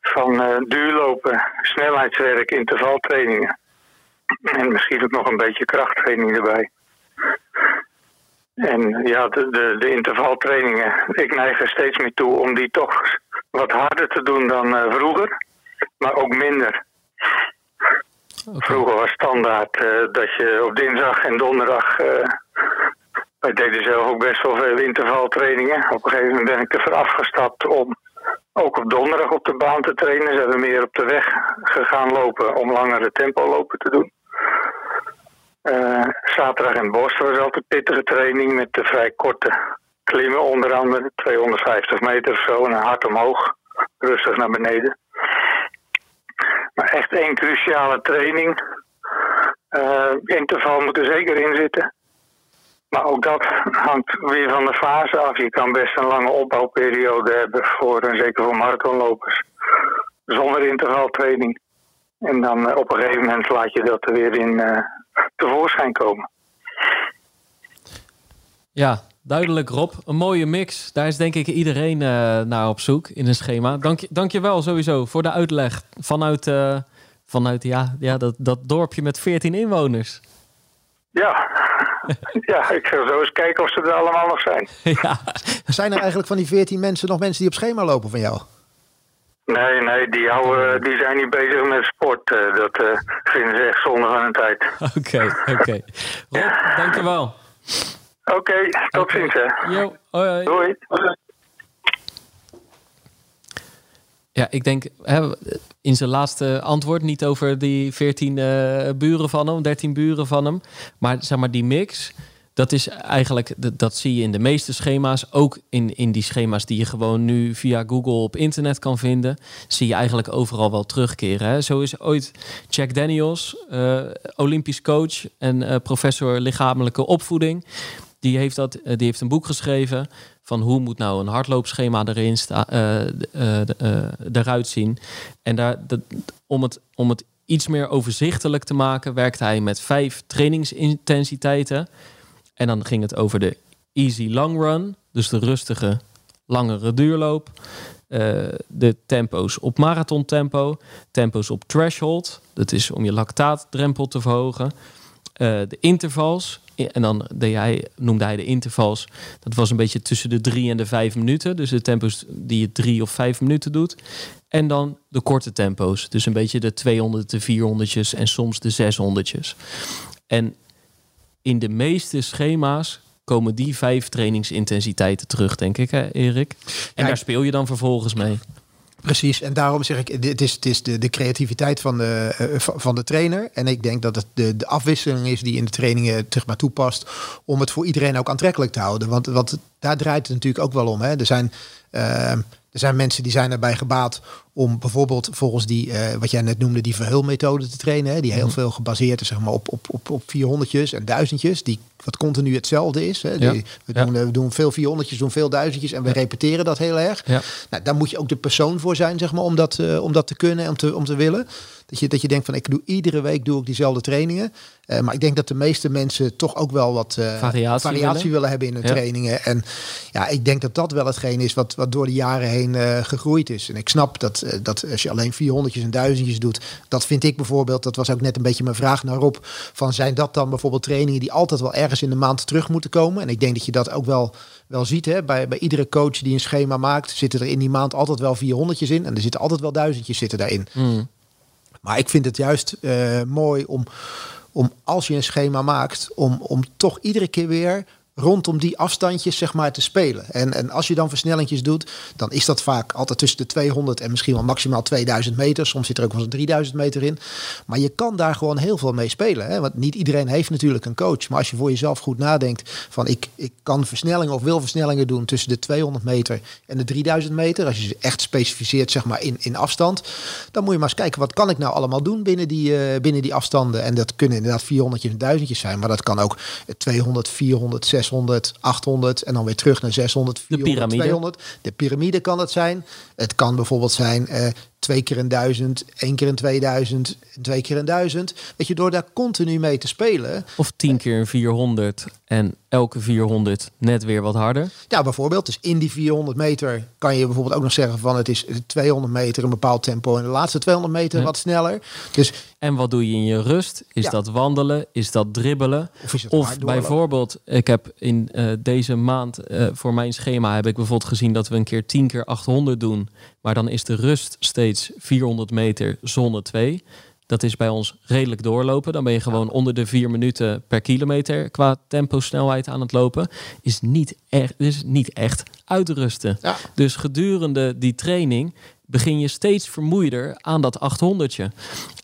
van duurlopen, snelheidswerk, intervaltrainingen. En misschien ook nog een beetje krachttraining erbij. En ja, de, de, de, intervaltrainingen, ik neig er steeds meer toe om die toch wat harder te doen dan uh, vroeger, maar ook minder. Okay. Vroeger was standaard uh, dat je op dinsdag en donderdag. Uh, wij deden zelf ook best wel veel intervaltrainingen. Op een gegeven moment ben ik ervoor afgestapt om ook op donderdag op de baan te trainen. Ze hebben meer op de weg gegaan lopen om langere tempo lopen te doen. Uh, zaterdag in Bos was altijd pittige training met de vrij korte klimmen, onder andere 250 meter of zo en hard omhoog, rustig naar beneden. Maar echt één cruciale training. Uh, interval moet er zeker in zitten. Maar ook dat hangt weer van de fase af. Je kan best een lange opbouwperiode hebben voor, en zeker voor marathonlopers. Zonder intervaltraining. En dan uh, op een gegeven moment laat je dat er weer in uh, tevoorschijn komen. Ja, duidelijk Rob. Een mooie mix. Daar is denk ik iedereen uh, naar op zoek in een schema. Dank je, dank je wel sowieso voor de uitleg vanuit, uh, vanuit ja, ja, dat, dat dorpje met 14 inwoners. Ja. [LAUGHS] ja, ik ga zo eens kijken of ze er allemaal nog zijn. [LAUGHS] ja. Zijn er eigenlijk van die 14 mensen nog mensen die op schema lopen van jou? Nee, nee, die, houden, die zijn niet bezig met sport. Uh, dat uh, vinden ze echt zonde van hun tijd. [LAUGHS] Oké, oké. Okay. Rob, dankjewel. Oké, okay, tot okay. ziens hè. Yo, hoi, hoi. Doei. Ja, ik denk hè, in zijn laatste antwoord niet over die 14 uh, buren van hem, 13 buren van hem. Maar zeg maar die mix, dat is eigenlijk, dat, zie je in de meeste schema's. Ook in, in die schema's die je gewoon nu via Google op internet kan vinden. Zie je eigenlijk overal wel terugkeren. Hè? Zo is ooit Jack Daniels, uh, Olympisch coach en uh, professor lichamelijke opvoeding. Die heeft, dat, die heeft een boek geschreven van hoe moet nou een hardloopschema erin sta, uh, uh, uh, eruit zien. En daar, dat, om, het, om het iets meer overzichtelijk te maken, werkt hij met vijf trainingsintensiteiten. En dan ging het over de easy long run, dus de rustige, langere duurloop. de tempo's op marathontempo, tempo's op threshold, dat is om je lactaatdrempel te verhogen. de intervals, en dan deed hij, noemde hij de intervals. Dat was een beetje tussen de drie en de vijf minuten. Dus de tempo's die je drie of vijf minuten doet. En dan de korte tempo's. Dus een beetje de 200, de 400 en soms de 600. En in de meeste schema's komen die vijf trainingsintensiteiten terug, denk ik, hè, Erik. En ja, daar speel je dan vervolgens mee. Precies, en daarom zeg ik, het is, is de, de creativiteit van de, uh, van de trainer. En ik denk dat het de, de afwisseling is die in de trainingen terug maar toepast. Om het voor iedereen ook aantrekkelijk te houden. Want, want daar draait het natuurlijk ook wel om. Hè. Er zijn uh, er zijn mensen die zijn erbij gebaat om bijvoorbeeld volgens die, uh, wat jij net noemde, die verhulmethode te trainen. Hè, die heel mhm. veel gebaseerd is zeg maar, op, op, op, op 400 en duizendjes. Die wat continu hetzelfde is. Hè. Ja. Die, we, doen, ja. we doen veel 400 doen veel duizendjes en we repeteren dat heel erg. Nou, daar moet je ook de persoon voor zijn, zeg maar, om dat, uh, om dat te kunnen, om te, om te willen. Dat je, dat je denkt van ik doe iedere week doe ik diezelfde trainingen. Uh, maar ik denk dat de meeste mensen toch ook wel wat uh, variatie, variatie willen. willen. hebben in hun ja. trainingen. En ja, ik denk dat dat wel hetgeen is wat, wat door de jaren heen uh, gegroeid is. En ik snap dat, dat als je alleen 400 en duizendjes doet, dat vind ik bijvoorbeeld, dat was ook net een beetje mijn vraag naar Rob, van zijn dat dan bijvoorbeeld trainingen die altijd wel ergens in de maand terug moeten komen? En ik denk dat je dat ook wel wel ziet. Hè? Bij, bij iedere coach die een schema maakt, zitten er in die maand altijd wel 400 in. En er zitten altijd wel duizendjes zitten daarin. Mm. Maar ik vind het juist uh, mooi om, om als je een schema maakt, om, om toch iedere keer weer rondom die afstandjes zeg maar te spelen. En, en als je dan versnellingjes doet, dan is dat vaak altijd tussen de 200 en misschien wel maximaal 2000 meter. Soms zit er ook wel eens 3000 meter in. Maar je kan daar gewoon heel veel mee spelen. Hè? Want niet iedereen heeft natuurlijk een coach. Maar als je voor jezelf goed nadenkt van ik, ik kan versnellingen of wil versnellingen doen tussen de 200 meter en de 3000 meter. Als je ze echt specificeert zeg maar in, in afstand. Dan moet je maar eens kijken wat kan ik nou allemaal doen binnen die, uh, binnen die afstanden. En dat kunnen inderdaad 400 en 1000 zijn. Maar dat kan ook 200, 400, 600, 800 en dan weer terug naar 600, 400, de piramide. 200. De piramide kan het zijn. Het kan bijvoorbeeld zijn uh, twee keer een duizend, één keer een 2000, twee keer een duizend. Weet je, door daar continu mee te spelen. Of tien keer een 400 en elke 400 net weer wat harder. Ja, bijvoorbeeld. Dus in die 400 meter kan je bijvoorbeeld ook nog zeggen van het is 200 meter een bepaald tempo en de laatste 200 meter wat sneller. Dus en wat doe je in je rust? Is dat wandelen? Is dat dribbelen? Of, of bijvoorbeeld, ik heb in uh, deze maand uh, voor mijn schema heb ik bijvoorbeeld gezien dat we een keer 10 keer 800 doen. Maar dan is de rust steeds 400 meter zone 2. Dat is bij ons redelijk doorlopen. Dan ben je gewoon onder de 4 minuten per kilometer qua tempo snelheid aan het lopen. Is niet echt, is niet echt uitrusten. Ja. Dus gedurende die training begin je steeds vermoeider aan dat 800je.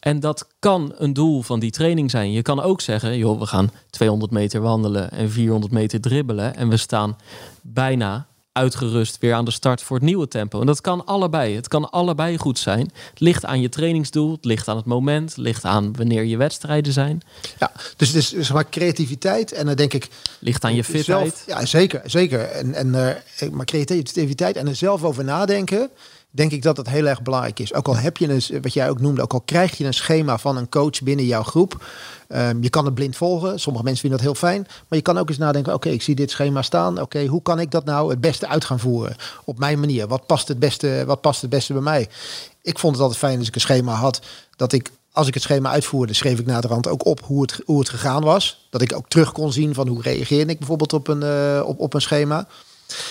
En dat kan een doel van die training zijn. Je kan ook zeggen, joh, we gaan 200 meter wandelen en 400 meter dribbelen. En we staan bijna uitgerust weer aan de start voor het nieuwe tempo. En dat kan allebei. Het kan allebei goed zijn. Het ligt aan je trainingsdoel, het ligt aan het moment, het ligt aan wanneer je wedstrijden zijn. Ja, dus het is zeg maar creativiteit en dan denk ik... Ligt aan je fitheid. ja, zeker. zeker. En, en, uh, maar creativiteit en er zelf over nadenken denk ik dat dat heel erg belangrijk is. Ook al heb je een, wat jij ook noemde, ook al krijg je een schema van een coach binnen jouw groep. Um, je kan het blind volgen. Sommige mensen vinden dat heel fijn. Maar je kan ook eens nadenken: oké, ik zie dit schema staan. Oké, hoe kan ik dat nou het beste uit gaan voeren? Op mijn manier. Wat past het beste, wat past het beste bij mij? Ik vond het altijd fijn als ik een schema had. Dat ik als ik het schema uitvoerde, schreef ik naderhand ook op hoe het, hoe het gegaan was. Dat ik ook terug kon zien van hoe reageerde ik bijvoorbeeld op een, uh, op, op een schema.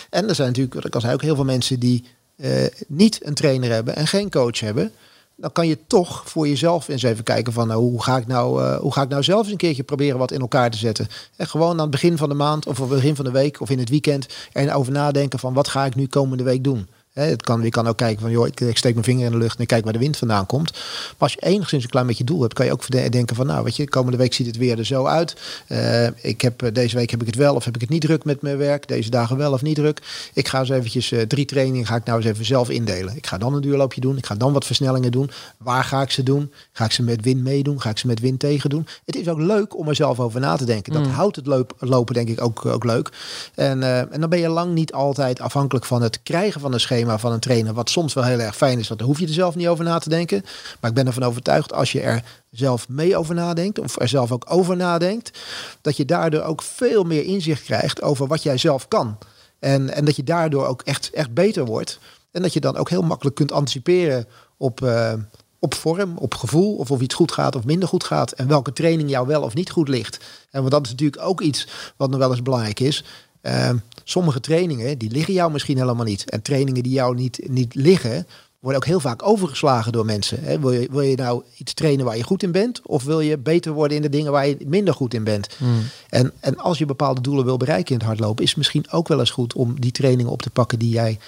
En er zijn natuurlijk, ik al zei, ook heel veel mensen die uh, niet een trainer hebben en geen coach hebben, dan kan je toch voor jezelf eens even kijken van nou, hoe, ga ik nou, uh, hoe ga ik nou zelf eens een keertje proberen wat in elkaar te zetten. En gewoon aan het begin van de maand of op het begin van de week of in het weekend erover nadenken van wat ga ik nu komende week doen. Het kan, je kan ook kijken van, joh, ik, ik, steek mijn vinger in de lucht en ik kijk waar de wind vandaan komt. Maar als je enigszins een klein beetje doel hebt, kan je ook denken van, nou, weet je, komende week ziet het weer er zo uit. Uh, ik heb, eh, deze week heb ik het wel of heb ik het niet druk met mijn werk. Deze dagen wel of niet druk. Ik ga eens eventjes uh, drie trainingen, ga ik nou eens even zelf indelen. Ik ga dan een duurloopje doen. Ik ga dan wat versnellingen doen. Waar ga ik ze doen? Ga ik ze met wind meedoen? Ga ik ze met wind tegen doen? Het is ook leuk om er zelf over na te denken. Dat mm. houdt het lopen denk ik ook, ook leuk. En, en dan ben je lang niet altijd afhankelijk van het krijgen van een schema van een trainer. Wat soms wel heel erg fijn is, want daar hoef je er zelf niet over na te denken. Maar ik ben ervan overtuigd, als je er zelf mee over nadenkt, of er zelf ook over nadenkt, dat je daardoor ook veel meer inzicht krijgt over wat jij zelf kan. En, en dat je daardoor ook echt, echt beter wordt. En dat je dan ook heel makkelijk kunt anticiperen op, uh, op vorm, op gevoel, of of iets goed gaat of minder goed gaat. En welke training jou wel of niet goed ligt. En want dat is natuurlijk ook iets wat nog wel eens belangrijk is. Uh, sommige trainingen, die liggen jou misschien helemaal niet. En trainingen die jou niet, niet liggen, worden ook heel vaak overgeslagen door mensen. Wil, je, wil je nou iets trainen waar je goed in bent? Of wil je beter worden in de dingen waar je minder goed in bent? Hmm. En, en als je bepaalde doelen wil bereiken in het hardlopen, is het misschien ook wel eens goed om die trainingen op te pakken die jij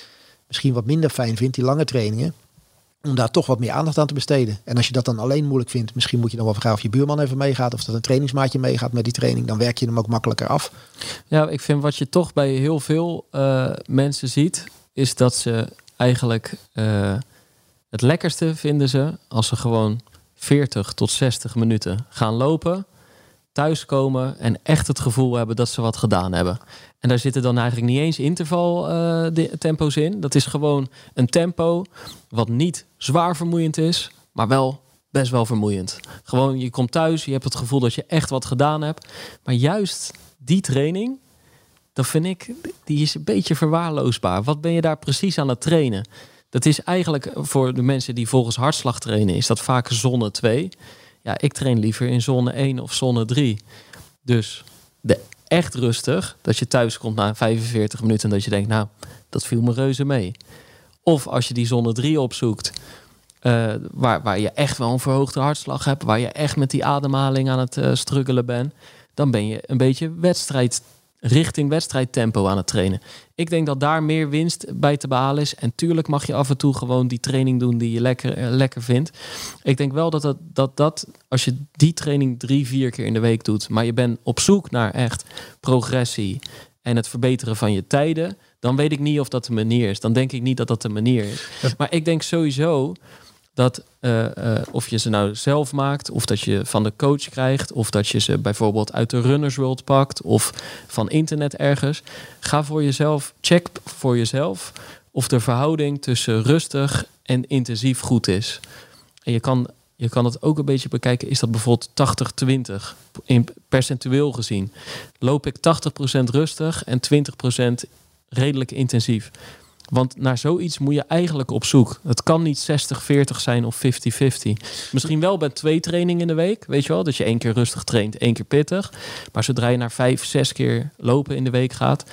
misschien wat minder fijn vindt, die lange trainingen. Om daar toch wat meer aandacht aan te besteden. En als je dat dan alleen moeilijk vindt, misschien moet je dan wel vragen of je buurman even meegaat. Of dat een trainingsmaatje meegaat met die training. Dan werk je hem ook makkelijker af. Ja, ik vind wat je toch bij heel veel uh, mensen ziet, is dat ze eigenlijk uh, het lekkerste vinden ze als ze gewoon 40 tot 60 minuten gaan lopen, thuiskomen en echt het gevoel hebben dat ze wat gedaan hebben. En daar zitten dan eigenlijk niet eens interval uh, tempo's in. Dat is gewoon een tempo wat niet zwaar vermoeiend is, maar wel best wel vermoeiend. Gewoon, je komt thuis, je hebt het gevoel dat je echt wat gedaan hebt. Maar juist die training, dat vind ik, die is een beetje verwaarloosbaar. Wat ben je daar precies aan het trainen? Dat is eigenlijk voor de mensen die volgens hartslag trainen, is dat vaak zone 2. Ja, ik train liever in zone 1 of zone 3. Dus de echt rustig, dat je thuis komt na 45 minuten en dat je denkt, nou, dat viel me reuze mee. Of als je die zone 3 opzoekt, uh, waar, waar je echt wel een verhoogde hartslag hebt, waar je echt met die ademhaling aan het uh, struggelen bent, dan ben je een beetje wedstrijd richting wedstrijdtempo aan het trainen. Ik denk dat daar meer winst bij te behalen is. En tuurlijk mag je af en toe gewoon die training doen die je lekker, eh, lekker vindt. Ik denk wel dat, dat, dat dat, als je die training drie, vier keer in de week doet, maar je bent op zoek naar echt progressie en het verbeteren van je tijden, dan weet ik niet of dat de manier is. Dan denk ik niet dat dat de manier is. Maar ik denk sowieso dat uh, of je ze nou zelf maakt, of dat je van de coach krijgt, of dat je ze bijvoorbeeld uit de Runners World pakt, of van internet ergens. Ga voor jezelf, check voor jezelf of de verhouding tussen rustig en intensief goed is. En je kan, je kan het ook een beetje bekijken, is dat bijvoorbeeld 80-20 in percentueel gezien. Loop ik 80% rustig en 20% redelijk intensief. Want naar zoiets moet je eigenlijk op zoek. Het kan niet 60-40 zijn of 50-50. Misschien wel bij twee trainingen in de week. Weet je wel, dat je één keer rustig traint, één keer pittig. Maar zodra je naar vijf, zes keer lopen in de week gaat,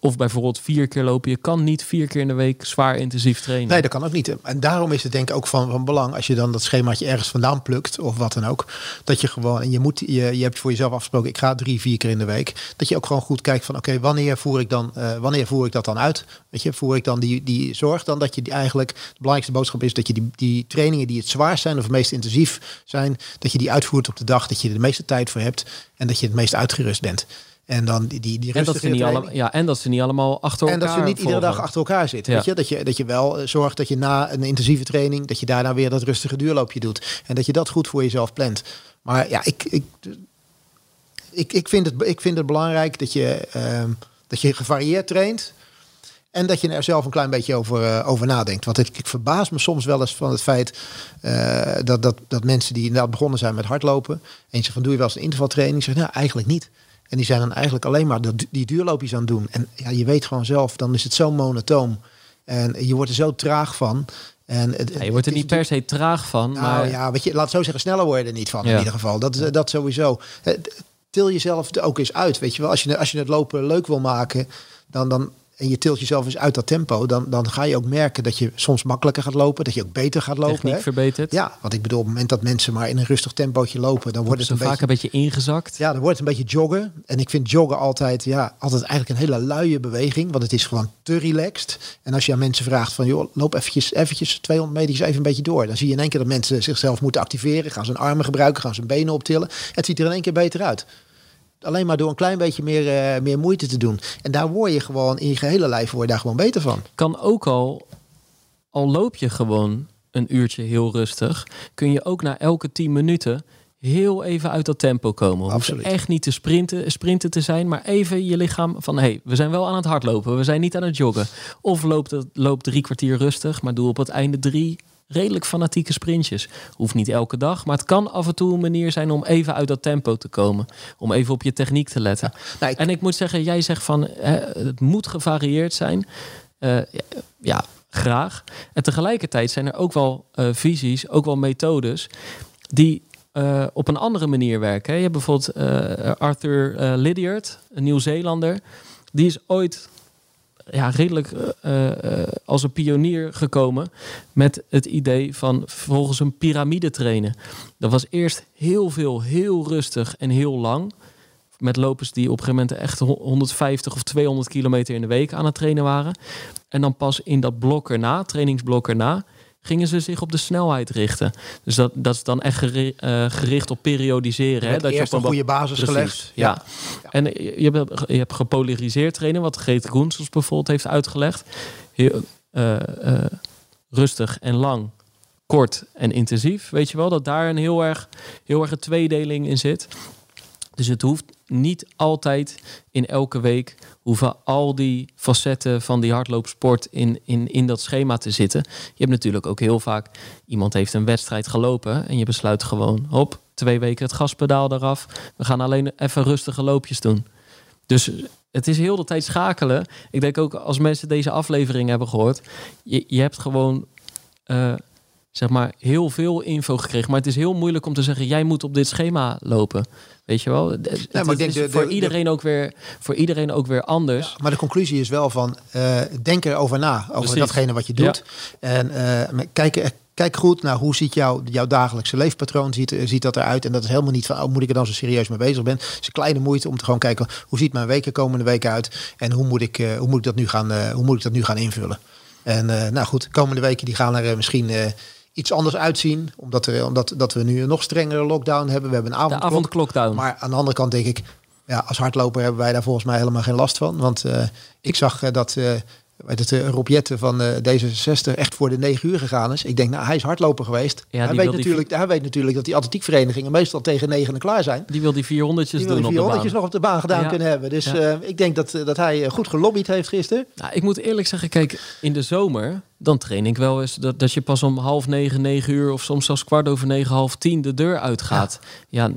of bijvoorbeeld vier keer lopen. Je kan niet vier keer in de week zwaar intensief trainen. Nee, dat kan ook niet. En daarom is het denk ik ook van, van belang als je dan dat schemaatje ergens vandaan plukt of wat dan ook. Dat je gewoon, en je, moet, je, je hebt voor jezelf afgesproken, ik ga drie, vier keer in de week. Dat je ook gewoon goed kijkt van oké, wanneer voer ik dan, uh, wanneer voer ik dat dan uit? Weet je, voer ik dan die, die zorg dan dat je die eigenlijk, de belangrijkste boodschap is dat je die, die trainingen die het zwaarst zijn of het meest intensief zijn, dat je die uitvoert op de dag dat je er de meeste tijd voor hebt en dat je het meest uitgerust bent. En dan die, die, die en dat, ze niet allemaal, ja, en dat ze niet allemaal achter elkaar En dat ze niet iedere dag achter elkaar zitten. Weet je? Dat, je, dat je wel eh, zorgt dat je na een intensieve training, dat je daarna weer dat rustige duurloopje doet. En dat je dat goed voor jezelf plant. Maar ja, ik, ik, ik, ik, vind, het, ik vind het belangrijk dat je, ehm, dat je gevarieerd traint. En dat je er zelf een klein beetje over, uh, over nadenkt. Want ik, ik, verbaas me soms wel eens van het feit uh, dat, dat, dat mensen die inderdaad begonnen zijn met hardlopen. En ze van doe je wel eens een intervaltraining? Zeggen nou eigenlijk niet. En die zijn dan eigenlijk alleen maar die duurloopjes aan het doen. En ja, je weet gewoon zelf, dan is het zo monotoom. En je wordt er zo traag van. En het, ja, je wordt er niet per se traag van. Nou maar... ja, weet je, laat zo zeggen, sneller worden er niet van in ieder geval. Dat, dat sowieso. Til jezelf ook eens uit, weet je wel. Als je, als je het lopen leuk wil maken, dan, dan en je tilt jezelf eens uit dat tempo, dan, dan ga je ook merken dat je soms makkelijker gaat lopen, dat je ook beter gaat lopen. Techniek verbeterd. Ja, want ik bedoel, op het moment dat mensen maar in een rustig tempootje lopen, dan wordt het een vaak beetje, een beetje ingezakt. Ja, dan wordt het een beetje joggen. En ik vind joggen altijd, ja, altijd eigenlijk een hele luie beweging, want het is gewoon te relaxed. En als je aan mensen vraagt van, joh, loop eventjes, eventjes 200 meter even een beetje door, dan zie je in één keer dat mensen zichzelf moeten activeren, gaan ze hun armen gebruiken, gaan ze hun benen optillen. Het ziet er in één keer beter uit alleen maar door een klein beetje meer, uh, meer moeite te doen. En daar word je gewoon in je gehele lijf word je daar gewoon beter van. Kan ook al, al loop je gewoon een uurtje heel rustig, kun je ook na elke 10 minuten heel even uit dat tempo komen. Absoluut. echt niet te sprinten, sprinten te zijn, maar even je lichaam van hé, hey, we zijn wel aan het hardlopen, we zijn niet aan het joggen. Of loopt, het, loopt drie kwartier rustig, maar doe op het einde drie redelijk fanatieke sprintjes. Hoeft niet elke dag, maar het kan af en toe een manier zijn om even uit dat tempo te komen. Om even op je techniek te letten. Nou, en ik moet zeggen, jij zegt van hè, het moet gevarieerd zijn. Uh, ja, graag. En tegelijkertijd zijn er ook wel uh, visies, ook wel methodes die uh, op een andere manier werken. Je hebt bijvoorbeeld Arthur Lydiard, een Nieuw-Zeelander. Die is ooit ja, redelijk uh, als een pionier gekomen met het idee van volgens een piramide trainen. Dat was eerst heel veel, heel rustig en heel lang. Met lopers die op een gegeven moment echt 150 of 200 kilometer in de week aan het trainen waren. En dan pas in dat blok erna, trainingsblok erna, gingen ze zich op de snelheid richten. Dus dat, dat is dan echt gericht op periodiseren. Hè? Dat je op een goede basis gelegd. Ja. En je hebt, je hebt gepolariseerd trainen, wat Geet Groensels bijvoorbeeld heeft uitgelegd. Heel, rustig en lang, kort en intensief. Weet je wel, dat daar een heel erg, heel erg een tweedeling in zit. Dus het hoeft niet altijd in elke week hoeven al die facetten van die hardloopsport in, in, in dat schema te zitten. Je hebt natuurlijk ook heel vaak iemand heeft een wedstrijd gelopen en je besluit gewoon, hop, twee weken het gaspedaal eraf. We gaan alleen even rustige loopjes doen. Dus het is heel de tijd schakelen. Ik denk ook als mensen deze aflevering hebben gehoord, je, je hebt gewoon uh, zeg maar heel veel info gekregen. Maar het is heel moeilijk om te zeggen, jij moet op dit schema lopen. Weet je wel? Maar ik denk voor, iedereen ook weer, voor iedereen ook weer anders. maar de conclusie is wel van, uh, denk erover na, over datgene wat je doet. En uh, kijk, kijk goed naar hoe ziet jouw, jouw dagelijkse leefpatroon ziet, ziet dat eruit. En dat is helemaal niet van, oh, moet ik er dan zo serieus mee bezig ben. Het is een kleine moeite om te gewoon kijken, hoe ziet mijn week er komende week uit? En hoe moet ik, hoe moet ik, dat, nu gaan, hoe moet ik dat nu gaan invullen? En nou goed, de komende weken die gaan er misschien iets anders uitzien. Omdat, er, omdat dat we nu een nog strengere lockdown hebben. We hebben een avondklok. De avondklokdown. Maar aan de andere kant denk ik, ja, als hardloper hebben wij daar volgens mij helemaal geen last van. Want uh, ik zag uh, dat uh, het Rob Jette van D66 echt voor de 9 uur gegaan is. Ik denk, nou, hij is hardloper geweest. Ja, hij, weet natuurlijk, die... hij weet natuurlijk dat die atletiekverenigingen meestal tegen 9 klaar zijn. Die wil die 400'tjes doen die 400 nog op de baan gedaan kunnen hebben. Dus ik denk dat, dat hij goed gelobbyd heeft gisteren. Nou, ik moet eerlijk zeggen, kijk, in de zomer dan train ik wel eens dat, dat je pas om half negen, negen uur of soms zelfs kwart over negen, half tien de deur uitgaat. Ja.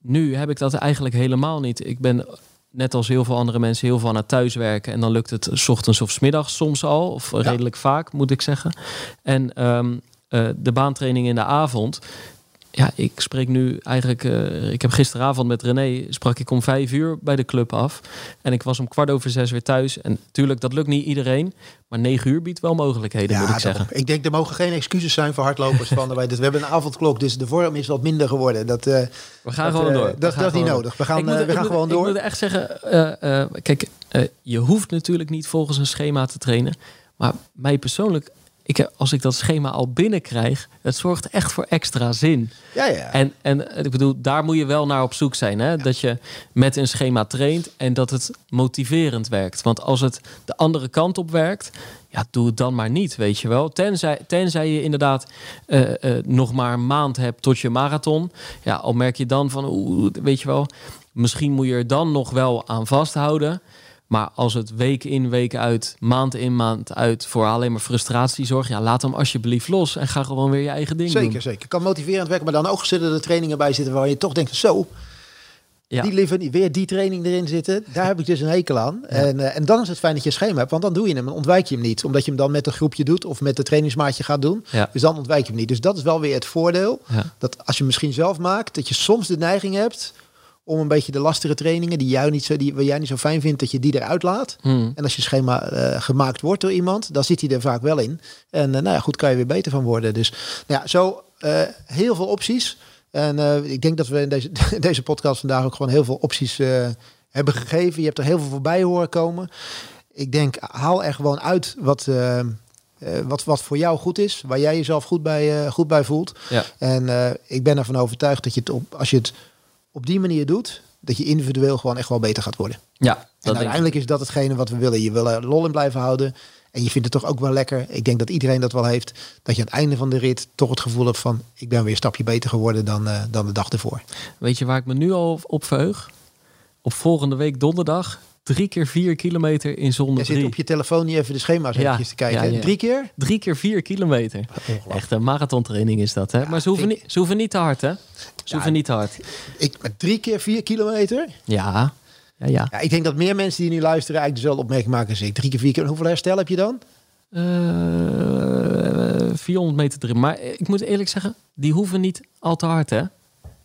nu heb ik dat eigenlijk helemaal niet. Ik ben net als heel veel andere mensen heel veel aan het thuiswerken en dan lukt het s ochtends of s middags soms al, of redelijk vaak moet ik zeggen. En um, uh, de baantraining in de avond, ja, ik spreek nu eigenlijk. Uh, ik heb gisteravond met René sprak ik om vijf uur bij de club af. En ik was om kwart over zes weer thuis. En natuurlijk, dat lukt niet iedereen. Maar negen uur biedt wel mogelijkheden, moet ik zeggen. Ik denk, er mogen geen excuses zijn voor hardlopers. van, we hebben een avondklok, dus de vorm is wat minder geworden. Dat, uh, we gaan gewoon door. Dat, dat is niet nodig. We gaan, we gaan gewoon door. Ik moet echt zeggen, kijk, je hoeft natuurlijk niet volgens een schema te trainen. Maar mij persoonlijk ik, als ik dat schema al binnenkrijg, het zorgt echt voor extra zin. Ja, ja. En, en ik bedoel, daar moet je wel naar op zoek zijn. Hè? Dat je met een schema traint en dat het motiverend werkt. Want als het de andere kant op werkt, ja, doe het dan maar niet, weet je wel. Tenzij, tenzij je inderdaad uh, uh, nog maar een maand hebt tot je marathon. Ja, al merk je dan van, oeh, weet je wel, misschien moet je er dan nog wel aan vasthouden. Maar als het week in, week uit, maand in, maand uit voor alleen maar frustratie zorgt, ja, laat hem alsjeblieft los en ga gewoon weer je eigen ding zeker, doen. Zeker, zeker. Kan motiverend werken, maar dan ook zitten er trainingen bij zitten waar je toch denkt, zo, ja. die liever niet weer die training erin zitten. Daar heb ik dus een hekel aan. En, uh, en dan is het fijn dat je een schema hebt, want dan doe je hem en ontwijk je hem niet. Omdat je hem dan met een groepje doet of met de trainingsmaatje gaat doen. Ja. Dus dan ontwijk je hem niet. Dus dat is wel weer het voordeel. Dat als je misschien zelf maakt, dat je soms de neiging hebt om een beetje de lastige trainingen die, jou niet zo, die jij niet zo fijn vindt, dat je die eruit laat. Hmm. En als je schema uh, gemaakt wordt door iemand, dan zit hij er vaak wel in. En uh, nou ja, goed, kan je weer beter van worden. Dus nou ja, zo uh, heel veel opties. En ik denk dat we in deze, [LAUGHS] deze podcast vandaag ook gewoon heel veel opties hebben gegeven. Je hebt er heel veel voorbij horen komen. Ik denk, haal er gewoon uit wat, wat, wat voor jou goed is. Waar jij jezelf goed bij, goed bij voelt. Ja. En ik ben ervan overtuigd dat je het op, als je het op die manier doet, dat je individueel gewoon echt wel beter gaat worden. Ja, en uiteindelijk is dat hetgene wat we willen. Je wil er lol in blijven houden. En je vindt het toch ook wel lekker. Ik denk dat iedereen dat wel heeft. Dat je aan het einde van de rit toch het gevoel hebt van... ik ben weer een stapje beter geworden dan, uh, dan de dag ervoor. Weet je waar ik me nu al op verheug? Op volgende week donderdag drie keer vier kilometer in zone Je zit op je telefoon niet even de schema's ja, te kijken. Ja, Drie keer? Drie keer vier kilometer. Echt een marathontraining is dat, hè? maar ze hoeven, niet, ze hoeven niet te hard, hè? Ze hoeven niet te hard. Ik, drie keer vier kilometer? Ja. Ja, ja. ja, ik denk dat meer mensen die nu luisteren eigenlijk dezelfde opmerking maken als ik. Drie keer vier keer. Hoeveel herstel heb je dan? Uh, eh, 400 meter drie. Maar ik moet eerlijk zeggen, die hoeven niet al te hard, hè?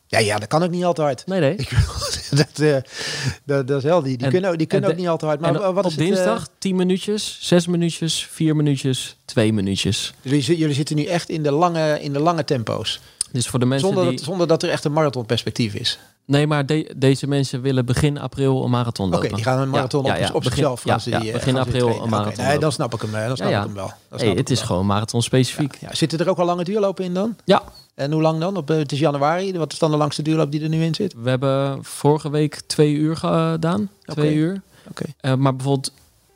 Ja, ja, dat kan ook niet altijd hard. Nee, nee. uh, [LAUGHS] dat, dat, is heel, die, die kunnen, ook, die kunnen ook niet altijd hard. Maar wat op is dinsdag het, uh, 10 minuutjes, 6 minuutjes, 4 minuutjes, 2 minuutjes. Dus jullie, jullie zitten nu echt in de lange, in de lange tempo's. Dus voor de mensen zonder, die... dat, zonder dat er echt een marathonperspectief is. Nee, maar de, deze mensen willen begin april een marathon lopen. Oké, die gaan een marathon ja, op, ja, ja. op begin, zichzelf. Ja, die, begin april een marathon okay, nee, dan snap ik hem, dan snap ik hem wel. Hey, het is wel. gewoon marathon specifiek. Ja, Zitten er ook al lange duurlopen in dan? Ja. En hoe lang dan? Op, het is januari. Wat is dan de langste duurloop die er nu in zit? We hebben vorige week twee uur gedaan. Twee okay. uur. Oké. Okay. Uh, maar bijvoorbeeld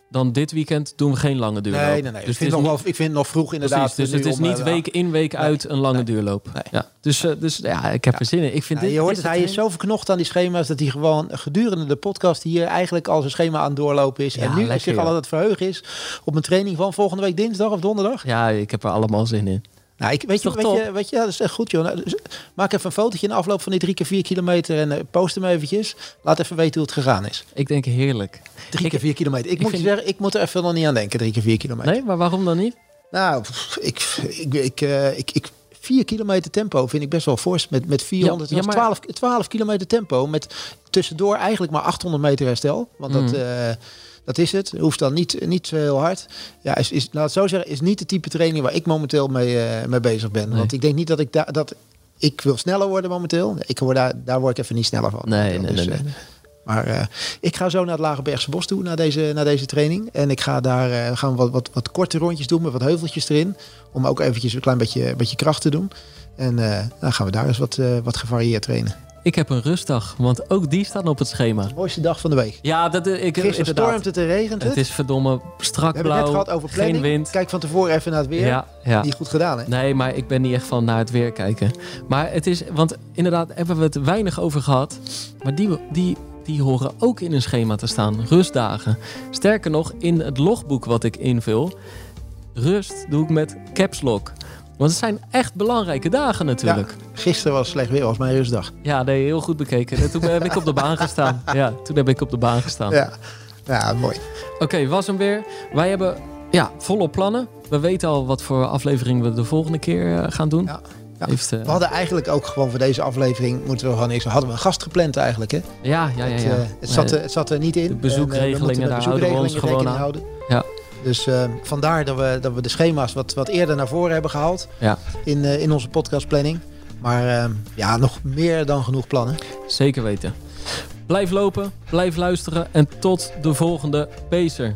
dan dit weekend doen we geen lange duurloop. Nee, nee, nee. Dus ik, vind nog wel, ik vind nog vroeg inderdaad. Precies, dus het is niet uh, week in, week nee, uit een lange nee, duurloop. Nee. Ja. Dus, dus ja, ik heb ja. er zin in. Ik vind ja, dit, je hoort het, hij is zo verknocht aan die schema's dat hij gewoon gedurende de podcast hier eigenlijk al zijn schema aan het doorlopen is. Ja, en nu lekker, zich al aan het verheugen is op een training van volgende week dinsdag of donderdag. Ja, ik heb er allemaal zin in. Nou, ik, weet, je, weet, je, weet je, dat is echt goed, joh. Nou, dus maak even een fotootje in de afloop van die drie keer vier kilometer en uh, post hem eventjes. Laat even weten hoe het gegaan is. Ik denk heerlijk. Drie ik, keer vier kilometer. Ik, ik moet vind... zeggen, ik moet er even nog niet aan denken, drie keer vier kilometer. Nee, maar waarom dan niet? Nou, ik, ik, ik, uh, ik, ik 4 kilometer tempo vind ik best wel fors. Met, met 400, ja, ja, maar... 12, 12 kilometer tempo. Met tussendoor eigenlijk maar 800 meter herstel. Want dat, mm. uh, Dat is het. Hoeft dan niet, niet zo heel hard. Ja, is, is, laat het zo zeggen, is niet de type training waar ik momenteel mee, uh, mee bezig ben. Want ik denk niet dat ik daar dat ik wil sneller worden momenteel. Ik word daar, daar word ik even niet sneller van. Nee, nee, dus, nee, nee. Maar uh, ik ga zo naar het Lagerbergse Bos toe, naar deze, naar deze training. En ik ga daar uh, gaan wat, wat, wat korte rondjes doen met wat heuveltjes erin. Om ook eventjes een klein beetje, beetje kracht te doen. En uh, dan gaan we daar eens wat, wat gevarieerd trainen. Ik heb een rustdag, want ook die staan op het schema. De mooiste dag van de week. Ja, dat, ik, Gisteren stormt het en regent het. Het is verdomme strak blauw, We hebben het net gehad over planning. geen wind. Kijk van tevoren even naar het weer. Ja, ja. Niet goed gedaan, hè? Nee, maar ik ben niet echt van naar het weer kijken. Maar het is, want inderdaad hebben we het weinig over gehad. Maar die, die die horen ook in een schema te staan. Rustdagen. Sterker nog, in het logboek wat ik invul, rust doe ik met caps lock. Want het zijn echt belangrijke dagen natuurlijk. gisteren was slecht weer, was mijn rustdag. Ja, nee, heel goed bekeken. Toen heb ik op de baan gestaan. [LAUGHS] Ja, toen heb ik op de baan gestaan. Ja, ja mooi. Oké, was hem weer. Wij hebben ja, volop plannen. We weten al wat voor aflevering we de volgende keer eh, gaan doen. Ja. Heeft, uh... We hadden eigenlijk ook gewoon voor deze aflevering moeten we gewoon niks. Hadden we een gast gepland eigenlijk, hè? Ja, ja, ja. ja. Het, uh, het, zat, het zat er niet in. De bezoekregelingen, en, daar houden we ons gewoon aan. Houden. Ja. Dus uh, vandaar dat we, dat we de schema's wat, wat eerder naar voren hebben gehaald ja. in, in onze podcastplanning. Maar ja, nog meer dan genoeg plannen. Zeker weten. Blijf lopen, blijf luisteren en tot de volgende Pacer.